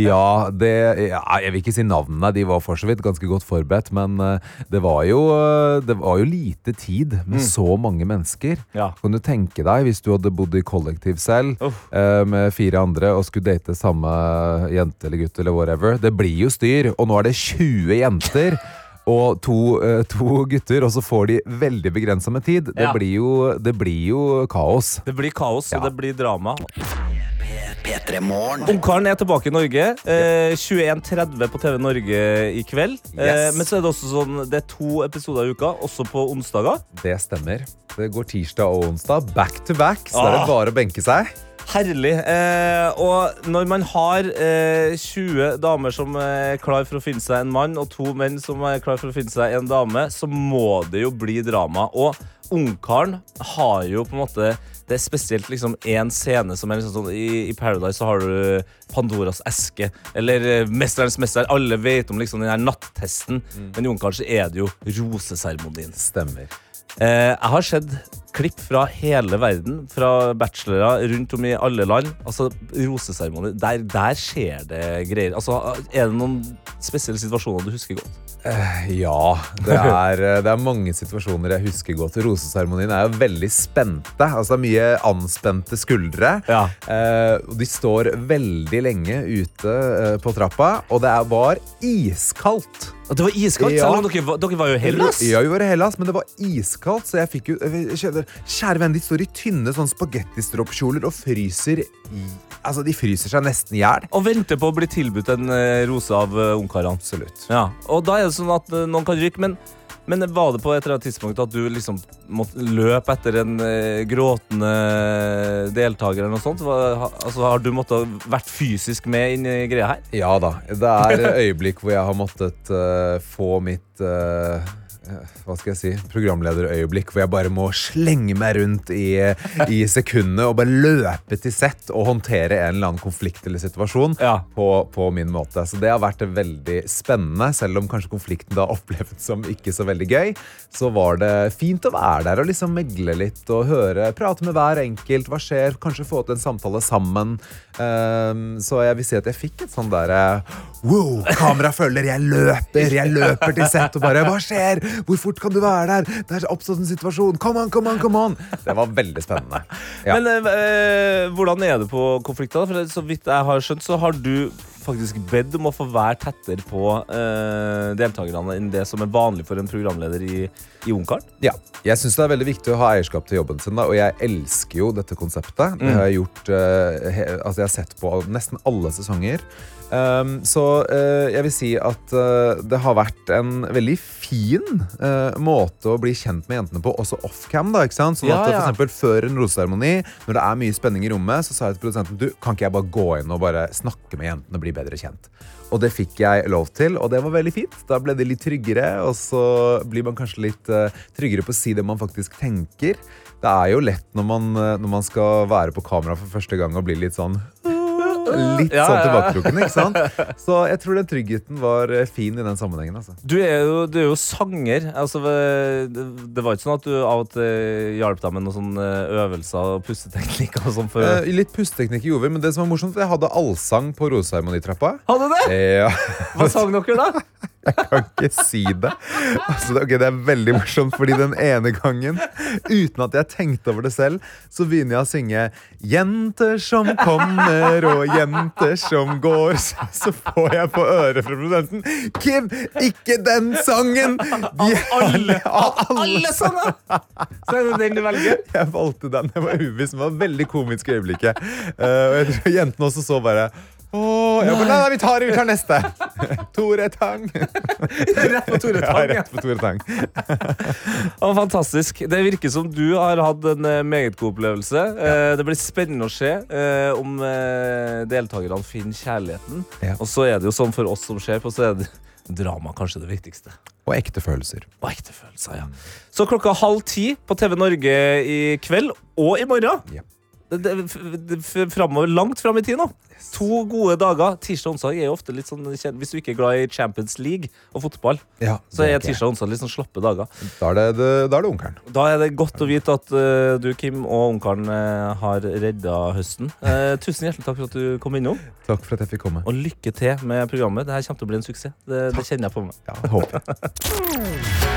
ja, det Jeg vil ikke si navnene, de var for så vidt ganske godt forberedt. Men eh, det var jo, eh, det var jo lite tid med så mange mennesker. Kan du tenke deg hvis du hadde bodd i kollektiv selv eh, med fire andre og skulle date samme jente eller gutt eller whatever? Det blir jo styr. Og nå er det 20 jenter. Og to, eh, to gutter, og så får de veldig begrensa med tid. Det, Ja. blir jo, det blir jo kaos. Det blir kaos, Ja. og det blir drama. P3 Ungkaren er tilbake i Norge. Eh, 21.30 på TV Norge i kveld. Eh, Yes. men så er det også sånn Det er to episoder i uka, også på onsdager. Det stemmer. Det går tirsdag og onsdag back to back, så er Ah. det bare å benke seg. Herlig. Eh, og når man har eh, 20 damer som er klar for å finne seg en mann, og to menn som er klar for å finne seg en dame, så må det jo bli drama. Og Ungkaren har jo på en måte Det er spesielt liksom én scene som er liksom sånn I, I Paradise så har du Pandoras eske, eller eh, Mesterens mester. Alle vet om liksom den her nattesten, men i Ungkaren så er det jo roseseremonien. Stemmer. Eh, jeg har sett klipp fra hele verden, fra bachelorer rundt om i alle land. Altså, roseseremoni. Der, der skjer det greier. Altså, er det noen spesielle situasjoner du husker godt? Ja, det er, det er mange situasjoner jeg husker godt. Roseseremonien er jo veldig spente. Altså det er mye anspente skuldre. Ja. Eh, de står veldig lenge ute eh, på trappa, og det er, var iskaldt Og Det var iskaldt, Ja. selv om dere, dere var jo i Hellas. Ja, vi var i Hellas, men det var iskaldt, så jeg fikk jo Kjære, Kjære venn, de står i tynne sånn spagettistropskjoler og fryser i Altså, de fryser seg nesten i hjel. Og venter på å bli tilbudt en eh, rose av uh, ungkarene. Absolutt. Ja. Og da er det sånn at eh, noen kan ryke, men, men var det på et eller annet tidspunkt at du liksom måtte løpe etter en eh, gråtende deltaker eller noe sånt? Altså, har du måttet vært fysisk med inn i greia her? Ja da. Det er øyeblikk hvor jeg har måttet uh, få mitt eh, hva skal jeg si, programlederøyeblikk hvor jeg bare må slenge meg rundt i, i sekundene og bare løpe til sett og håndtere en eller annen konflikt eller situasjon Ja. på, på min måte. Så det har vært veldig spennende, selv om kanskje konflikten da opplevdes som ikke så veldig gøy. Så var det fint å være der og liksom megle litt og høre, prate med hver enkelt. Hva skjer? Kanskje få til en samtale sammen. Ehm, så jeg vil si at jeg fikk et sånn derre Wow, kamera følger, jeg løper, jeg løper til sett og bare Hva skjer? Hvor fort kan du være der? Det er oppstått en situasjon. Come on, come on, come on. Det var veldig spennende. Ja. Men eh, hvordan er det på konflikter? For så vidt jeg har skjønt, så har du faktisk bedt om å få være tettere på eh, deltakerne enn det som er vanlig for en programleder i, i Ungkaren. Ja, jeg syns det er veldig viktig å ha eierskap til jobben sin, da, og jeg elsker jo dette konseptet. Det har jeg gjort eh, he, Altså, jeg har sett på nesten alle sesonger. Um, så uh, jeg vil si at uh, det har vært en veldig fin uh, måte å bli kjent med jentene på, også offcam. da, ikke sant? Sånn Ja, at ja. for eksempel Før en roseseremoni, når det er mye spenning i rommet, så sa jeg til produsenten du, kan ikke jeg bare gå inn og bare snakke med jentene og bli bedre kjent. Og det fikk jeg lov til, og det var veldig fint. Da ble de litt tryggere, og så blir man kanskje litt tryggere på å si det man faktisk tenker. Det er jo lett når man, når man skal være på kamera for første gang og bli litt sånn Litt Ja, sånn ja, ja. tilbaketrukken, ikke sant? Så jeg tror den tryggheten var eh, fin i den sammenhengen. altså. Du er jo, du er jo sanger. Altså, det, det var ikke sånn at du av og til hjalp deg med noen sånne øvelser og pusteteknikker og sånt For... Eh, litt pusteteknikk gjorde vi, men det som var morsomt, jeg hadde allsang på Roseharmonitrappa. Hadde det? Ja, Hva sang dere da? kan ikke si det. Altså, det, det er veldig morsomt, fordi den ene gangen, uten at jeg tenkte over det selv, så begynner jeg å synge 'Jenter som kommer og jenter som går'. Så, får jeg på øret fra produsenten 'Kim, ikke den sangen!' De, Alle, av alle sanger! Så er det den du velger? Jeg valgte den. Jeg var uviss, men Det var veldig komisk i øyeblikket. Eh, og jeg tror jentene også så bare Åh, ja, nei, nei, vi tar, vi tar neste. Tore Tang. Rett på Tore Tang. ja. rett på Tore Tang. oh, fantastisk. Det virker som du har hatt en eh, meget god opplevelse. Eh, Det blir spennende å se eh, om eh, deltakerne finner kjærligheten. Ja. Og så er det jo sånn for oss som ser på, så er det drama kanskje det viktigste. Og ekte følelser. Og ekte følelser, ja. Så klokka halv ti på TV Norge i kveld og i morgen. Ja. Det, det, det, f- framover, langt fram i tid nå. To gode dager. Tirsdag og onsdag er jo ofte litt sånn Hvis du ikke er glad i Champions League og fotball, Ja, så er okay. tirsdag og onsdag litt sånn slappe dager. Da er det, det, da er det onkelen. Da er det godt å vite at uh, du, Kim, og ungkaren uh, har redda høsten. Uh, tusen hjertelig takk for at du kom innom, Takk for at jeg fikk komme. og lykke til med programmet. Det her kommer til å bli en suksess. Det, det kjenner jeg på meg. Ja, håper jeg.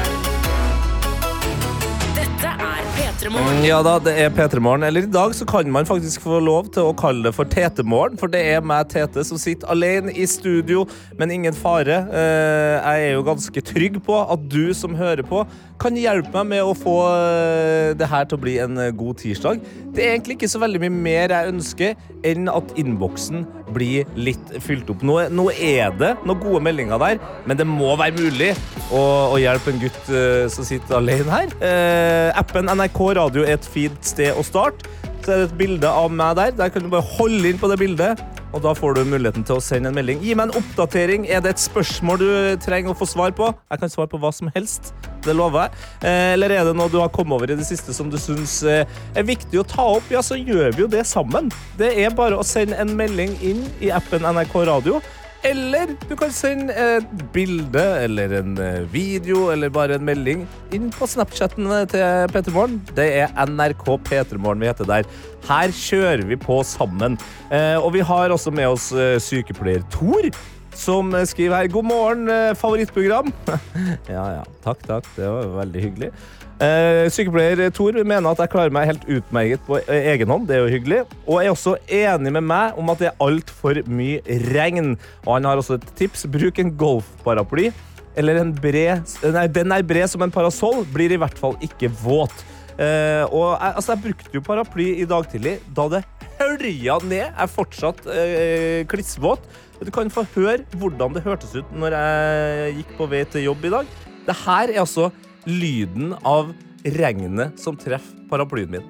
er P3 Morgen. Ja da, det er P3 Eller i dag så kan man faktisk få lov til å kalle det for Tete-morgen, for det er meg, Tete, som sitter alene i studio, men ingen fare. Eh, jeg er jo ganske trygg på at du som hører på, kan hjelpe meg med å få eh, det her til å bli en eh, god tirsdag. Det er egentlig ikke så veldig mye mer jeg ønsker enn at innboksen blir litt fylt opp. Nå, nå er det noen gode meldinger der, men det må være mulig å, å hjelpe en gutt uh, som sitter alene her. Uh, appen NRK Radio er et fint sted å starte. Så er det et bilde av meg der. Der kan du bare holde inn på det bildet, og da får du muligheten til å sende en melding. Gi meg en oppdatering. Er det et spørsmål du trenger å få svar på? Jeg kan svare på hva som helst. Det lover jeg. Eh, Eller er det noe du har kommet over i det siste som du syns eh, er viktig å ta opp? Ja, så gjør vi jo det sammen. Det er bare å sende en melding inn i appen NRK Radio. Eller du kan sende et bilde eller en eh, video eller bare en melding inn på Snapchatten til P3morgen. Det er NRK P3morgen vi heter der. Her kjører vi på sammen. Eh, og vi har også med oss eh, sykepleier Tor. Som eh, skriver her God morgen, eh, favorittprogram. ja, ja. Takk, takk. Det var veldig hyggelig. Eh, sykepleier Tor mener at jeg klarer meg helt utmerket på eh, egen hånd. Det er jo hyggelig. Og er også enig med meg om at det er altfor mye regn. Og han har også et tips. Bruk en golfparaply. eller en bred Nei, den er bred som en parasoll, blir i hvert fall ikke våt. Eh, og jeg, altså, jeg brukte jo paraply i dag tidlig, da det hølja ned. Jeg er fortsatt eh, klissvåt. Du kan få høre hvordan det hørtes ut når jeg gikk på vei til jobb i dag. Det her er altså lyden av regnet som treffer paraplyen min.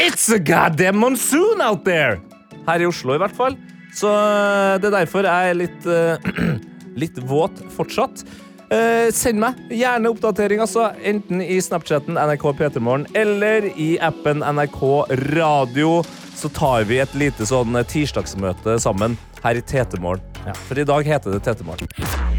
It's a goddamn monsoon out there! Her i Oslo, i hvert fall. Så eh, det er derfor jeg er litt, uh, litt våt fortsatt. Uh, send meg gjerne oppdatering, altså. Enten i Snapchatten NRK P3morgen eller i appen NRK Radio. Så tar vi et lite sånn tirsdagsmøte sammen her i Tetemorgen. Ja, for i dag heter det Tetemorgen.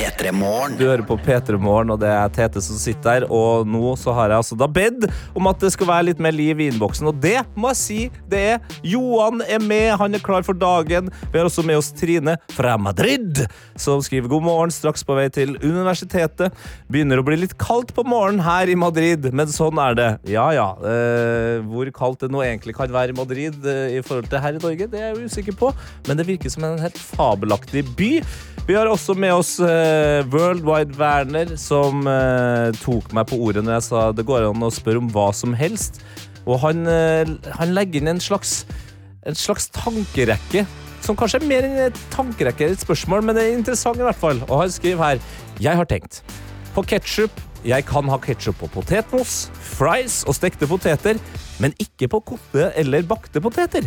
P3 Morgen. Du hører på P3 Morgen, og det er Tete som sitter der. Og nå så har jeg altså da bedt om at det skal være litt mer liv i innboksen. Og det må jeg si det er. Johan er med, han er klar for dagen. Vi har også med oss Trine fra Madrid, som skriver god morgen straks på vei til universitetet. Begynner å bli litt kaldt på morgenen her i Madrid, men sånn er det. Ja ja. Eh, hvor kaldt det nå egentlig kan være i Madrid eh, i forhold til her i Norge, det er jeg usikker på, men det virker som en helt fabelaktig by. Vi har også med oss uh, Worldwide Werner, som uh, tok meg på ordet når jeg sa det går an å spørre om hva som helst. Og han, uh, han legger inn en slags, en slags tankerekke, som kanskje er mer enn et tankerekke, et spørsmål, men det er interessant i hvert fall. Og han skriver her Jeg har tenkt på ketsjup. Jeg kan ha ketsjup på potetmos, fries og stekte poteter, men ikke på kokte eller bakte poteter.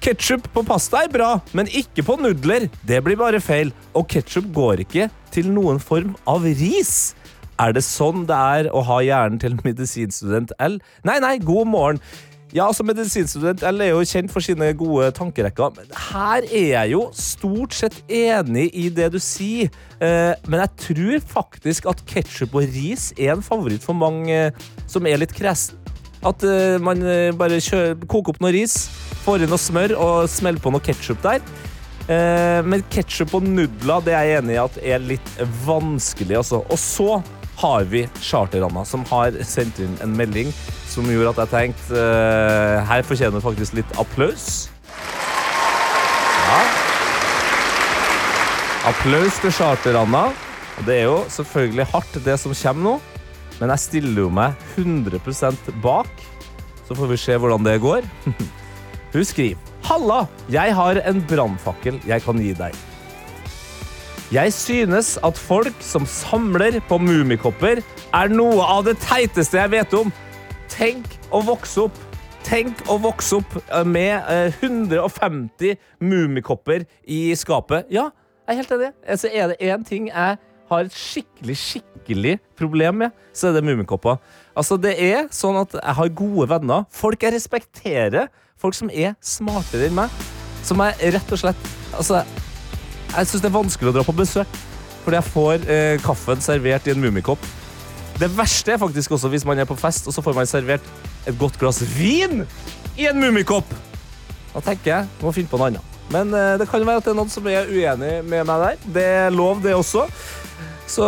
Ketsjup på pasta er bra, men ikke på nudler. Det blir bare feil. Og ketsjup går ikke til noen form av ris. Er det sånn det er å ha hjernen til medisinstudent L? Nei, nei, god morgen. Ja, altså Medisinstudent L er jo kjent for sine gode tankerekker. Men her er jeg jo stort sett enig i det du sier. Eh, men jeg tror faktisk at ketsjup og ris er en favoritt for mange eh, som er litt kresen. At eh, man bare koker opp noe ris, får inn noe smør og smeller på noe ketsjup der. Men ketsjup og nudler det er jeg enig i at er litt vanskelig. Altså. Og så har vi Charter-Anna, som har sendt inn en melding som gjorde at jeg tenkte uh, her fortjener faktisk litt applaus. Ja. Applaus til Charter-Anna. Og det er jo selvfølgelig hardt, det som kommer nå. Men jeg stiller jo meg 100% bak. Så får vi se hvordan det går. Hun skriver Halla, jeg har en brannfakkel jeg kan gi deg. Jeg synes at folk som samler på mummikopper, er noe av det teiteste jeg vet om. Tenk å vokse opp. Tenk å vokse opp eh, med eh, 150 mummikopper i skapet. Ja, jeg er helt enig. Altså, er det én ting jeg har et skikkelig, skikkelig problem med, så er det mummikopper. Altså, det er sånn at jeg har gode venner. Folk jeg respekterer. Folk som er smartere enn meg. Som jeg rett og slett Altså, jeg syns det er vanskelig å dra på besøk. Fordi jeg får eh, kaffen servert i en mummikopp. Det verste er faktisk også hvis man er på fest og så får man servert et godt glass vin i en mummikopp. Da tenker jeg må finne på noe annet. Men eh, det kan være at det er noen som er uenig med meg der. Det er lov, det også. Så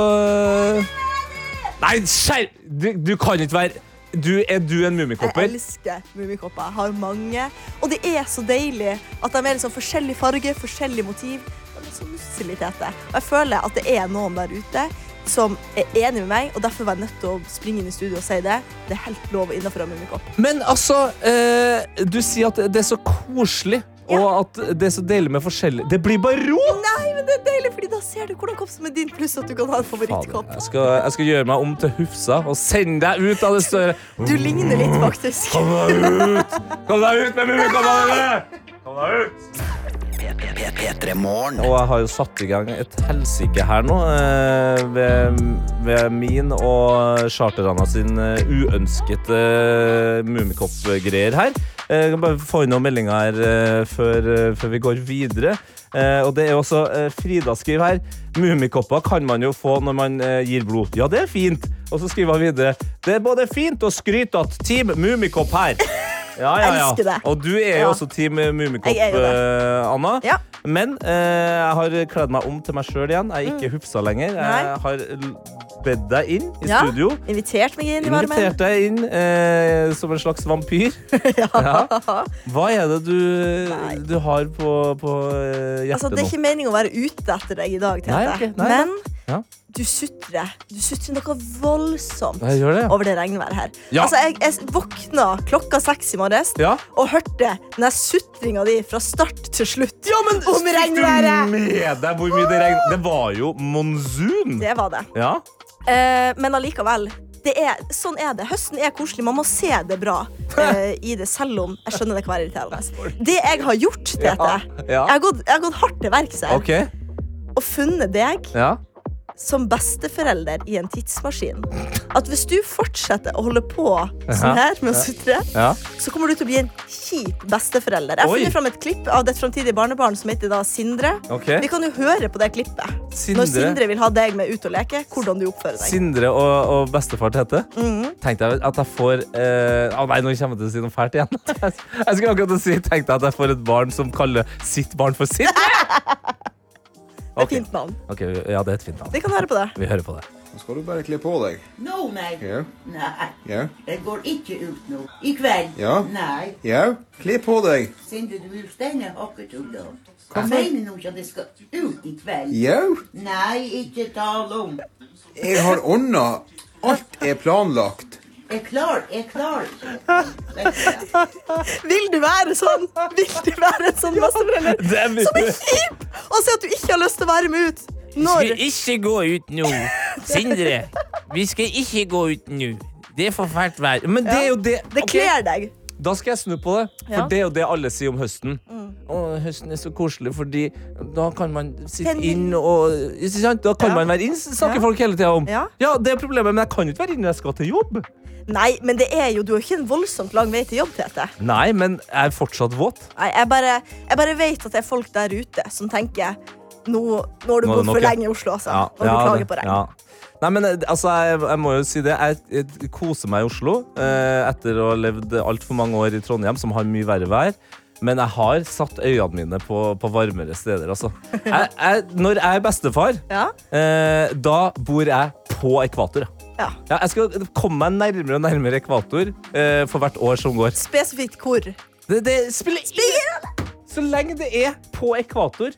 Nei, skjerp du, du kan ikke være du, Er du en Jeg elsker mummikopper. Jeg har mange. Og det er så deilig at de er liksom forskjellig farge, forskjellig motiv. De er så nusselige tete. Og jeg føler at det er noen der ute som er enig med meg, og derfor var jeg nødt til å springe inn i studio og si det. Det er helt lov innenfor en mummikopp. Men altså, eh, du sier at det er så koselig, og at det er så deilig med forskjellig Det blir bare ro! Nei, men det er deilig, fordi da ser du hvordan kopp som er din, pluss at du kan ha en favorittkopp. Jeg skal, jeg skal gjøre meg om til Hufsa og sende deg ut av det større Du ligner litt, faktisk. Kom deg ut! Kom deg ut med mummikoppene dine! Kom deg ut! P3 Og jeg har jo satt i gang et helsike her nå eh, ved, ved min og Charterana sin eh, uønskede eh, mummikopp-greier her. Eh, Jeg kan bare få inn noen meldinger her eh, før, eh, før vi går videre. Eh, og det er også eh, Frida skriver her Mummikopper kan man jo få når man eh, gir blod. Ja, det er fint. Og så skriver han videre Det er både fint og skrytete Team Mummikopp her. Ja, ja, ja. Elsker det. Og du er jo også Team Mummikopp, Jeg er jo det. eh, Anna. Ja. Men eh, jeg har kledd meg om til meg sjøl igjen. Jeg er ikke hufsa lenger. Jeg Nei. har l- bedt deg inn i Ja. studio. Invitert meg inn i varmen. Invitert deg inn eh, som en slags vampyr. ja. Hva er det du, du har på, på eh, hjertet Altså, det er ikke meningen å være ute etter deg i dag, Tete. Nei, ok. Nei, Men Ja. Du sutrer. Du sutrer noe voldsomt det, ja. over det regnværet her. Ja. Altså, jeg, jeg våkna klokka seks i morges Ja. og hørte den sutringa di fra start til slutt om regnværet. med deg hvor mye det regnet? Det var jo monsun. Det var det. Ja. Eh, men allikevel. Det er, sånn er det. Høsten er koselig. Man må se det bra uh, i det, selv om jeg skjønner det kan være irriterende. Det jeg har gjort, Tete Ja, ja. Jeg, har gått, jeg har gått hardt til verks her Okay. og funnet deg Ja. Som besteforelder i en tidsmaskin. At hvis du fortsetter å holde på sånn her med å sutre, så kommer du til å bli en kjip besteforelder. Jeg har funnet fram et klipp av ditt framtidige barnebarn som heter da Sindre. Okay. Vi kan jo høre på det klippet. Sindre. Når Sindre vil ha deg med ut og leke, hvordan du oppfører deg. Sindre og, og bestefar Tete. Mhm. Tenkte jeg at jeg får eh, oh nei, nå kommer jeg til å si noe fælt igjen. Jeg skulle akkurat si Tenkte jeg at jeg får et barn som kaller sitt barn for Sindre. Det er et fint navn. Ok, Ja, det er et fint navn. Vi kan høre på det. Vi hører på det. Nå skal du bare kle på deg. Nå, nei. Ja. Nei, Ja. jeg går ikke ut nå. I kveld? Ja. Nei. Ja, kle på deg. Sinde, du vil stenge hockeytullen. Hva Hva mener du ikke at jeg skal ut i kveld? Ja. Nei, ikke tale om. Jeg har ordna. Alt er planlagt. Jeg klar, jeg klar ikke. Vil du være sånn? Vil du være en sånn er- Som er kjip! Og si at du ikke har lyst til å være med ut. Når ikke gå ut nå. Sindre, vi skal ikke gå ut nå. Det er for fælt vær. Men det er jo det Det kler deg. Da skal jeg snu på det. For Ja. det er jo det alle sier om høsten. Mm. Å, høsten er så koselig, fordi da kan man sitte inn og? Da kan Ja. man være inn, snakker Ja. folk hele tida om. Ja. det er problemet, men jeg kan jo ikke være inne når jeg skal til jobb. Nei, men det er jo, du har ikke en voldsomt lang vei til jobb, Tete. Nei, men jeg er fortsatt våt. Nei, jeg bare, jeg bare vet at det er folk der ute som tenker nå, nå har du Nå bodd for lenge i Oslo, altså. Og du ja, klager på regn. Nei, men eh, altså, jeg, jeg må jo si det. Jeg, jeg koser meg i Oslo eh, etter å ha levd altfor mange år i Trondheim, som har mye verre vær. Men jeg har satt øynene mine på, på varmere steder, altså. Jeg, når jeg er bestefar, Ja. eh, da bor jeg på ekvator. Ja. Ja, jeg skal komme meg nærmere og nærmere ekvator eh, for hvert år som går. Spesifikt hvor. Det, det spiller ingen Så lenge det er på ekvator,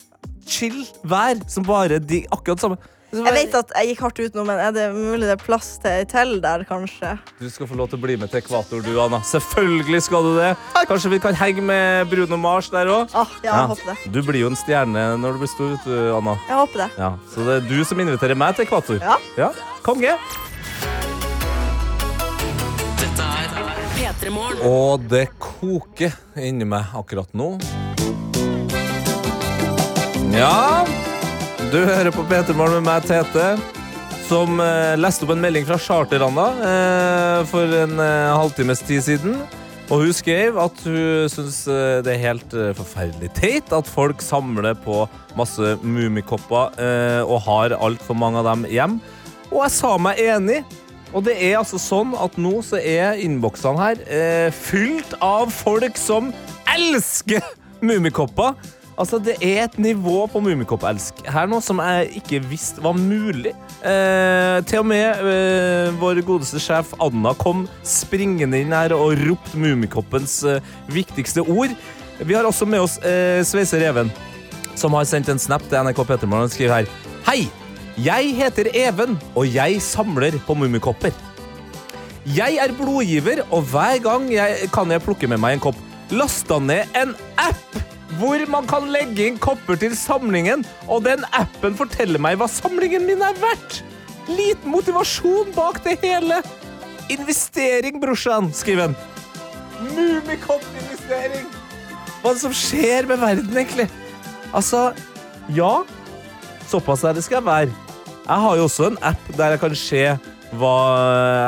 chill vær, som bare de akkurat samme Jeg vet at jeg gikk hardt ut nå, men er det mulig det er plass til ei til der, kanskje? Du skal få lov til å bli med til ekvator, du, Anna. Selvfølgelig skal du det. Kanskje vi kan henge med Bruno Mars der òg? Ah, ja, jeg håper det. Du blir jo en stjerne når du blir stor, vet du, Anna. Jeg håper det. Ja, så det er du som inviterer meg til ekvator. Ja. Konge. Dette er P3 Morgen. Og det koker inni meg akkurat nå. Ja, du hører på P3 Morgen med meg, Tete, som eh, leste opp en melding fra Charter-Anna eh, for en eh, halvtimes tid siden. Og hun skrev at hun syns eh, det er helt eh, forferdelig teit at folk samler på masse mummikopper eh, og har altfor mange av dem hjem. Og jeg sa meg enig. Og det er altså sånn at nå så er innboksene her fylt av folk som elsker mummikopper. Altså, det er et nivå på mummikoppelsk her nå som jeg ikke visste var mulig. Eh, til og med eh, vår godeste sjef Anna kom springende inn her og ropte Mummikoppens eh, viktigste ord. Vi har også med oss eh, Sveiser Even, som har sendt en snap til NRK Petermann og skriver her. Hei! Jeg heter Even, og jeg samler på mummikopper. Jeg er blodgiver, og hver gang jeg, kan jeg plukke med meg en kopp. Lasta ned en app hvor man kan legge inn kopper til samlingen, og den appen forteller meg hva samlingen min er verdt. Liten motivasjon bak det hele. Investering, brorsan, skriver han. Mummikopp-investering. Hva er det som skjer med verden, egentlig? Altså, ja, såpass er det skal være. Jeg har jo også en app der jeg kan se hva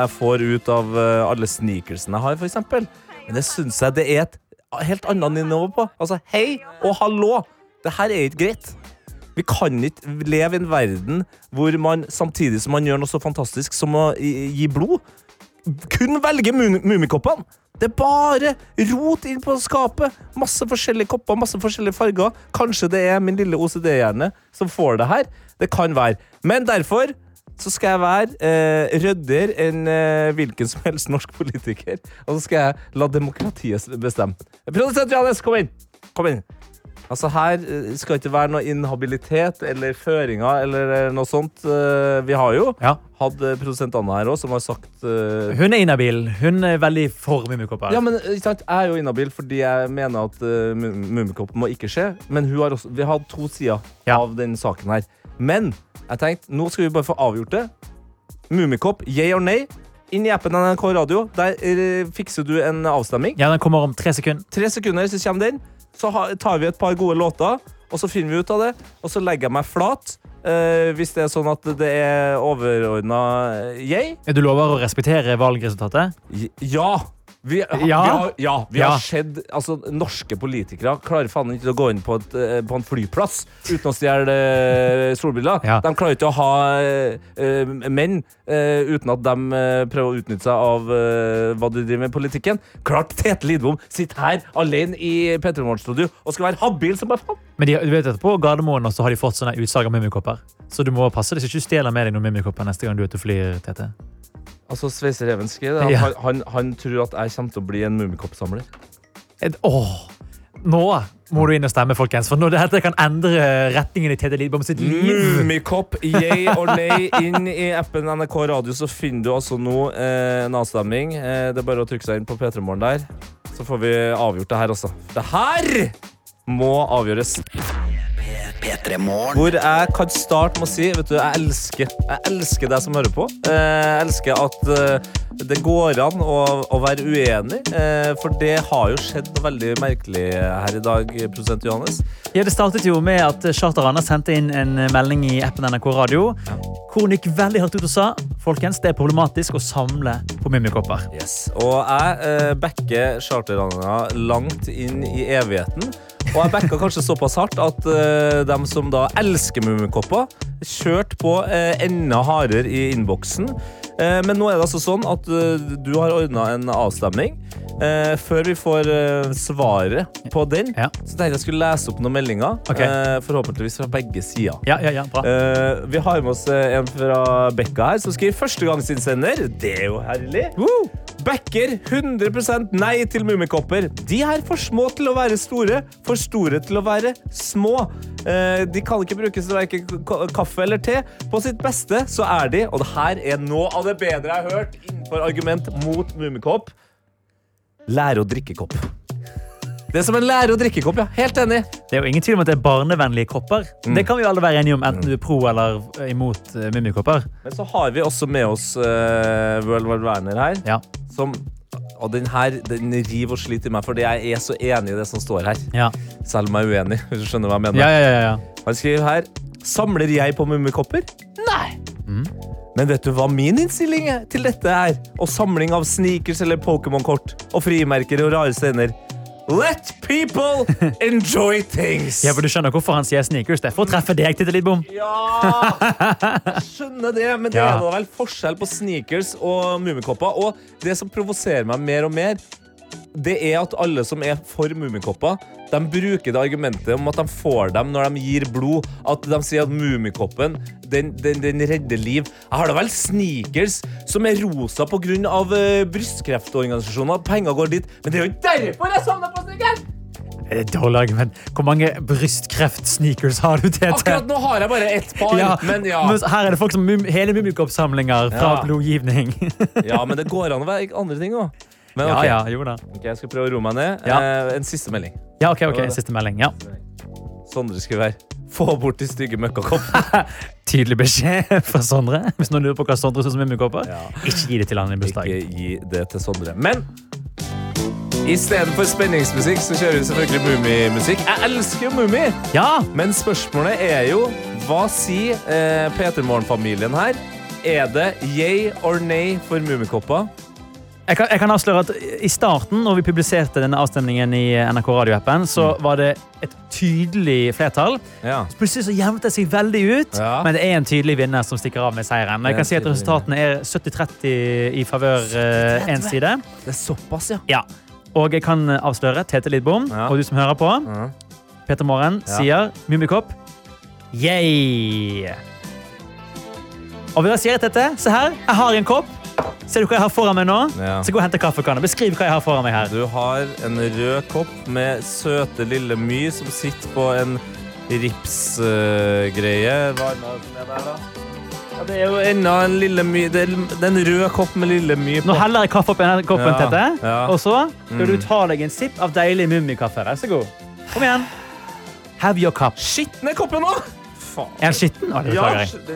jeg får ut av eh, alle sneakersene jeg har, eksempel. Men det syns jeg det er et helt annet nivå på. Altså, hei og hallo! Det her er ikke greit. Vi kan ikke leve i en verden hvor man samtidig som man gjør noe så fantastisk som å gi blod, kun velger mum- mummikoppene. Det er bare rot inn på skapet. Masse forskjellige kopper, masse forskjellige farger. Kanskje det er min lille OCD-hjerne som får det her. Det kan være. Men derfor så skal jeg være eh, ryddigere enn eh, hvilken som helst norsk politiker. Og så skal jeg la demokratiet bestemme. Produsent Johannes, kom inn! Kom inn. Altså Her eh, skal ikke være noe inhabilitet eller føringer eller eh, noe sånt. Eh, Vi har jo hatt eh, produsent Anna her òg, som har sagt uh... Hun er inhabil. Hun er veldig for Mummikopper. ja, men ikke sant? Jeg er jo inhabil fordi jeg mener at uh, Mummikopp må ikke skje. Men har også, vi har hatt to sider av den saken her. Men jeg tenkte, nå skal vi bare få avgjort det. Mummikopp, yay or nay? Inn i appen NRK Radio. Der eh, fikser du en avstemning. Ja, Den kommer om tre sekunder. Tre sekunder, så kommer den. Så ha, tar vi et par gode låter, og så finner vi ut av det. Og så legger jeg meg flat. eh, hvis det er sånn at det er overordna yay. Du lover å respektere valgresultatet? Ja! Vi, Ja. vi har, ja, vi Ja. har sett altså, Norske politikere klarer faen ikke å gå inn på, et, eh, på en flyplass uten å stjele eh, solbriller. De klarer ikke å ha eh, menn uh, uten at de prøver å utnytte seg av hva du driver med i politikken. Klart Tete Lidbom sitter her alene i P3 Morgen-studio og skal være habil som bare faen. Men de, du vet at på Gardermoen også har de fått sånne utsalg av mummikopper. Så du må passe deg så ikke du stjeler med deg noen mummikopper neste gang du er ute og flyr. Tete. Altså, Sveiser Evenski, det, Ja. han, han, han tror at jeg kommer til å bli en mummikoppsamler. Åh, nå må du inn og stemme, folkens. For nå, dette kan endre retningen i Tede Lidbom sitt liv. Mummikopp, yay or nay. Inn i appen NRK Radio så finner du altså nå eh, en avstemning. Eh, det er bare å trykke seg inn på P3 Morgen der. Så får vi avgjort det her, altså. Det her må avgjøres. Hvor jeg kan starte med å si Vet du, jeg elsker Jeg elsker deg som hører på. Eh, Jeg elsker at eh, det går an å, å være uenig, eh, for det har jo skjedd noe veldig merkelig her i dag, produsent Johannes. Ja, Det startet jo med at Charter sendte inn en melding i appen NRK Radio. Hvor hun gikk veldig hardt ut og sa folkens, det er problematisk å samle på mummikopper. Yes. Og jeg eh, backer charterranda langt inn i evigheten. Og jeg backa kanskje såpass hardt at uh, de som da elsker mummikopper, kjørte på uh, enda hardere i innboksen. Uh, men nå er det altså sånn at eh, du har ordna en avstemning. Eh, før vi får eh, svaret på den, så tenkte jeg jeg skulle lese opp noen meldinger. Okay. Eh, forhåpentligvis fra begge sider. Ja, ja, ja, bra. Eh, vi har med oss eh, en fra Bekka her, som skriver førstegangsinnsender. Det er jo herlig. Backer 100% nei til mummikopper. De er for små til å være store, for store til å være små. Eh, de kan ikke brukes til verken kaffe eller te. På sitt beste så er de, og det her er noe av det bedre jeg har hørt innenfor argument mot mummikopp, lære å drikke kopp. Det er som en lærer- å drikke kopp, ja. Helt enig. Det er jo ingen tvil om at det er barnevennlige kopper. Mm. Det kan vi alle være enige om, enten du er pro eller imot uh, mummikopper. Men så har vi også med oss uh, World War Werner her. ja. Som, og den her den river og sliter i meg, fordi jeg er så enig i det som står her. Ja. Selv om jeg er uenig. Hvis du skjønner hva jeg mener. Ja, ja, ja, ja. Han skriver her Samler jeg på mummikopper? Nei! Men vet du hva min innstilling er til dette er? Og samling av sneakers eller Pokémon-kort og frimerker og rare steiner. Let people enjoy things! Ja, for Du skjønner hvorfor han sier sneakers? Det er for å treffe deg, Tete Lidbom. Jeg skjønner det, men det Ja. er da vel forskjell på sneakers og mummikopper. Og det som provoserer meg mer og mer, det er at alle som er for mummikopper, de bruker det argumentet om at de får dem når de gir blod. At de sier at mummikoppen den, den, den redder liv. Jeg har da vel sneakers som er rosa pga. Uh, brystkreftorganisasjoner. Penger går dit. Men det er jo ikke derfor jeg savner på sneakers! Er et dårlig argument. Hvor mange brystkreft-sneakers har du, til? Akkurat nå har jeg bare ett par, Ja, men ja. men her er det folk som mum hele mummikoppsamlinger fra Ja. blodgivning. Ja, men det går an å være andre ting òg. Men ok. ja, jo da. Ok, jeg skal prøve å roe meg ned. Ja. Eh, en siste melding. Ja, ok, ok, Siste melding. ja. Sondre skriver. Få bort de stygge møkkakoppene. Tydelig beskjed fra Sondre. Hvis noen lurer på hva Sondre syns om mummikopper, ikke gi det til han i bursdag. Ikke gi det til Sondre. Men istedenfor spenningsmusikk så kjører vi selvfølgelig Mummimusikk. Jeg elsker jo Mummi! Ja. Men spørsmålet er jo hva sier eh, P3 Morgen-familien her? Er det yay or nay for mummikopper? Jeg kan, jeg kan avsløre at I starten, når vi publiserte denne avstemningen i NRK radioappen, så var det et tydelig flertall. Ja. Så Plutselig så jevnet det seg veldig ut, Ja. men det er en tydelig vinner som stikker av med seieren. Jeg kan si at Resultatene er 70-30 i favør én side. Det er såpass, ja. Ja. Og jeg kan avsløre, Tete Lidbom, Ja. og du som hører på. Peter Morgen, Ja. sier Mummikopp. Yay! Og vi å si Tete, se her, jeg har en kopp. Ser du hva jeg har foran meg nå? Ja. Så gå og hente kaffekanna. Beskriv hva jeg har foran meg her. Du har en rød kopp med søte lille My som sitter på en ripsgreie. Hva er det er der, da? Ja, det er jo enda en lille My. Det er en rød kopp med lille My på. Nå heller jeg kaffe oppi denne koppen, Ja, Tete. ja. Og så skal du Mm. ta deg en sipp av deilig mummikaffe. Vær så god. Kom igjen. Have your cup. Skitne koppen nå! Faen. Er den skitten? Ja, det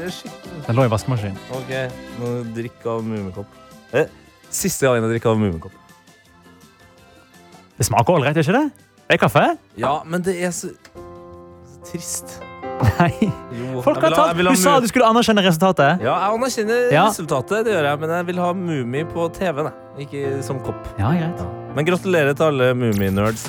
er skitten. Den lå i vaskemaskinen. Ok, nå drikker jeg av mummikopp. Eh, Siste gangen jeg drikker av mummikopp. Det smaker ålreit, ikke det? Det er kaffe? Ja, men det er så, så trist. Nei. Jo, Folk har ha- tatt. Du sa du skulle anerkjenne resultatet. Ja, jeg anerkjenner Ja. resultatet, det gjør jeg, men jeg vil ha Mummi på TV-en, ikke som kopp. Ja, greit. Men gratulerer til alle Mummi-nerds.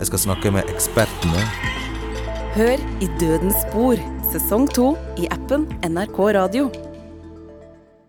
Jeg skal snakke med ekspertene. Hør i Dødens spor, sesong to i appen NRK Radio.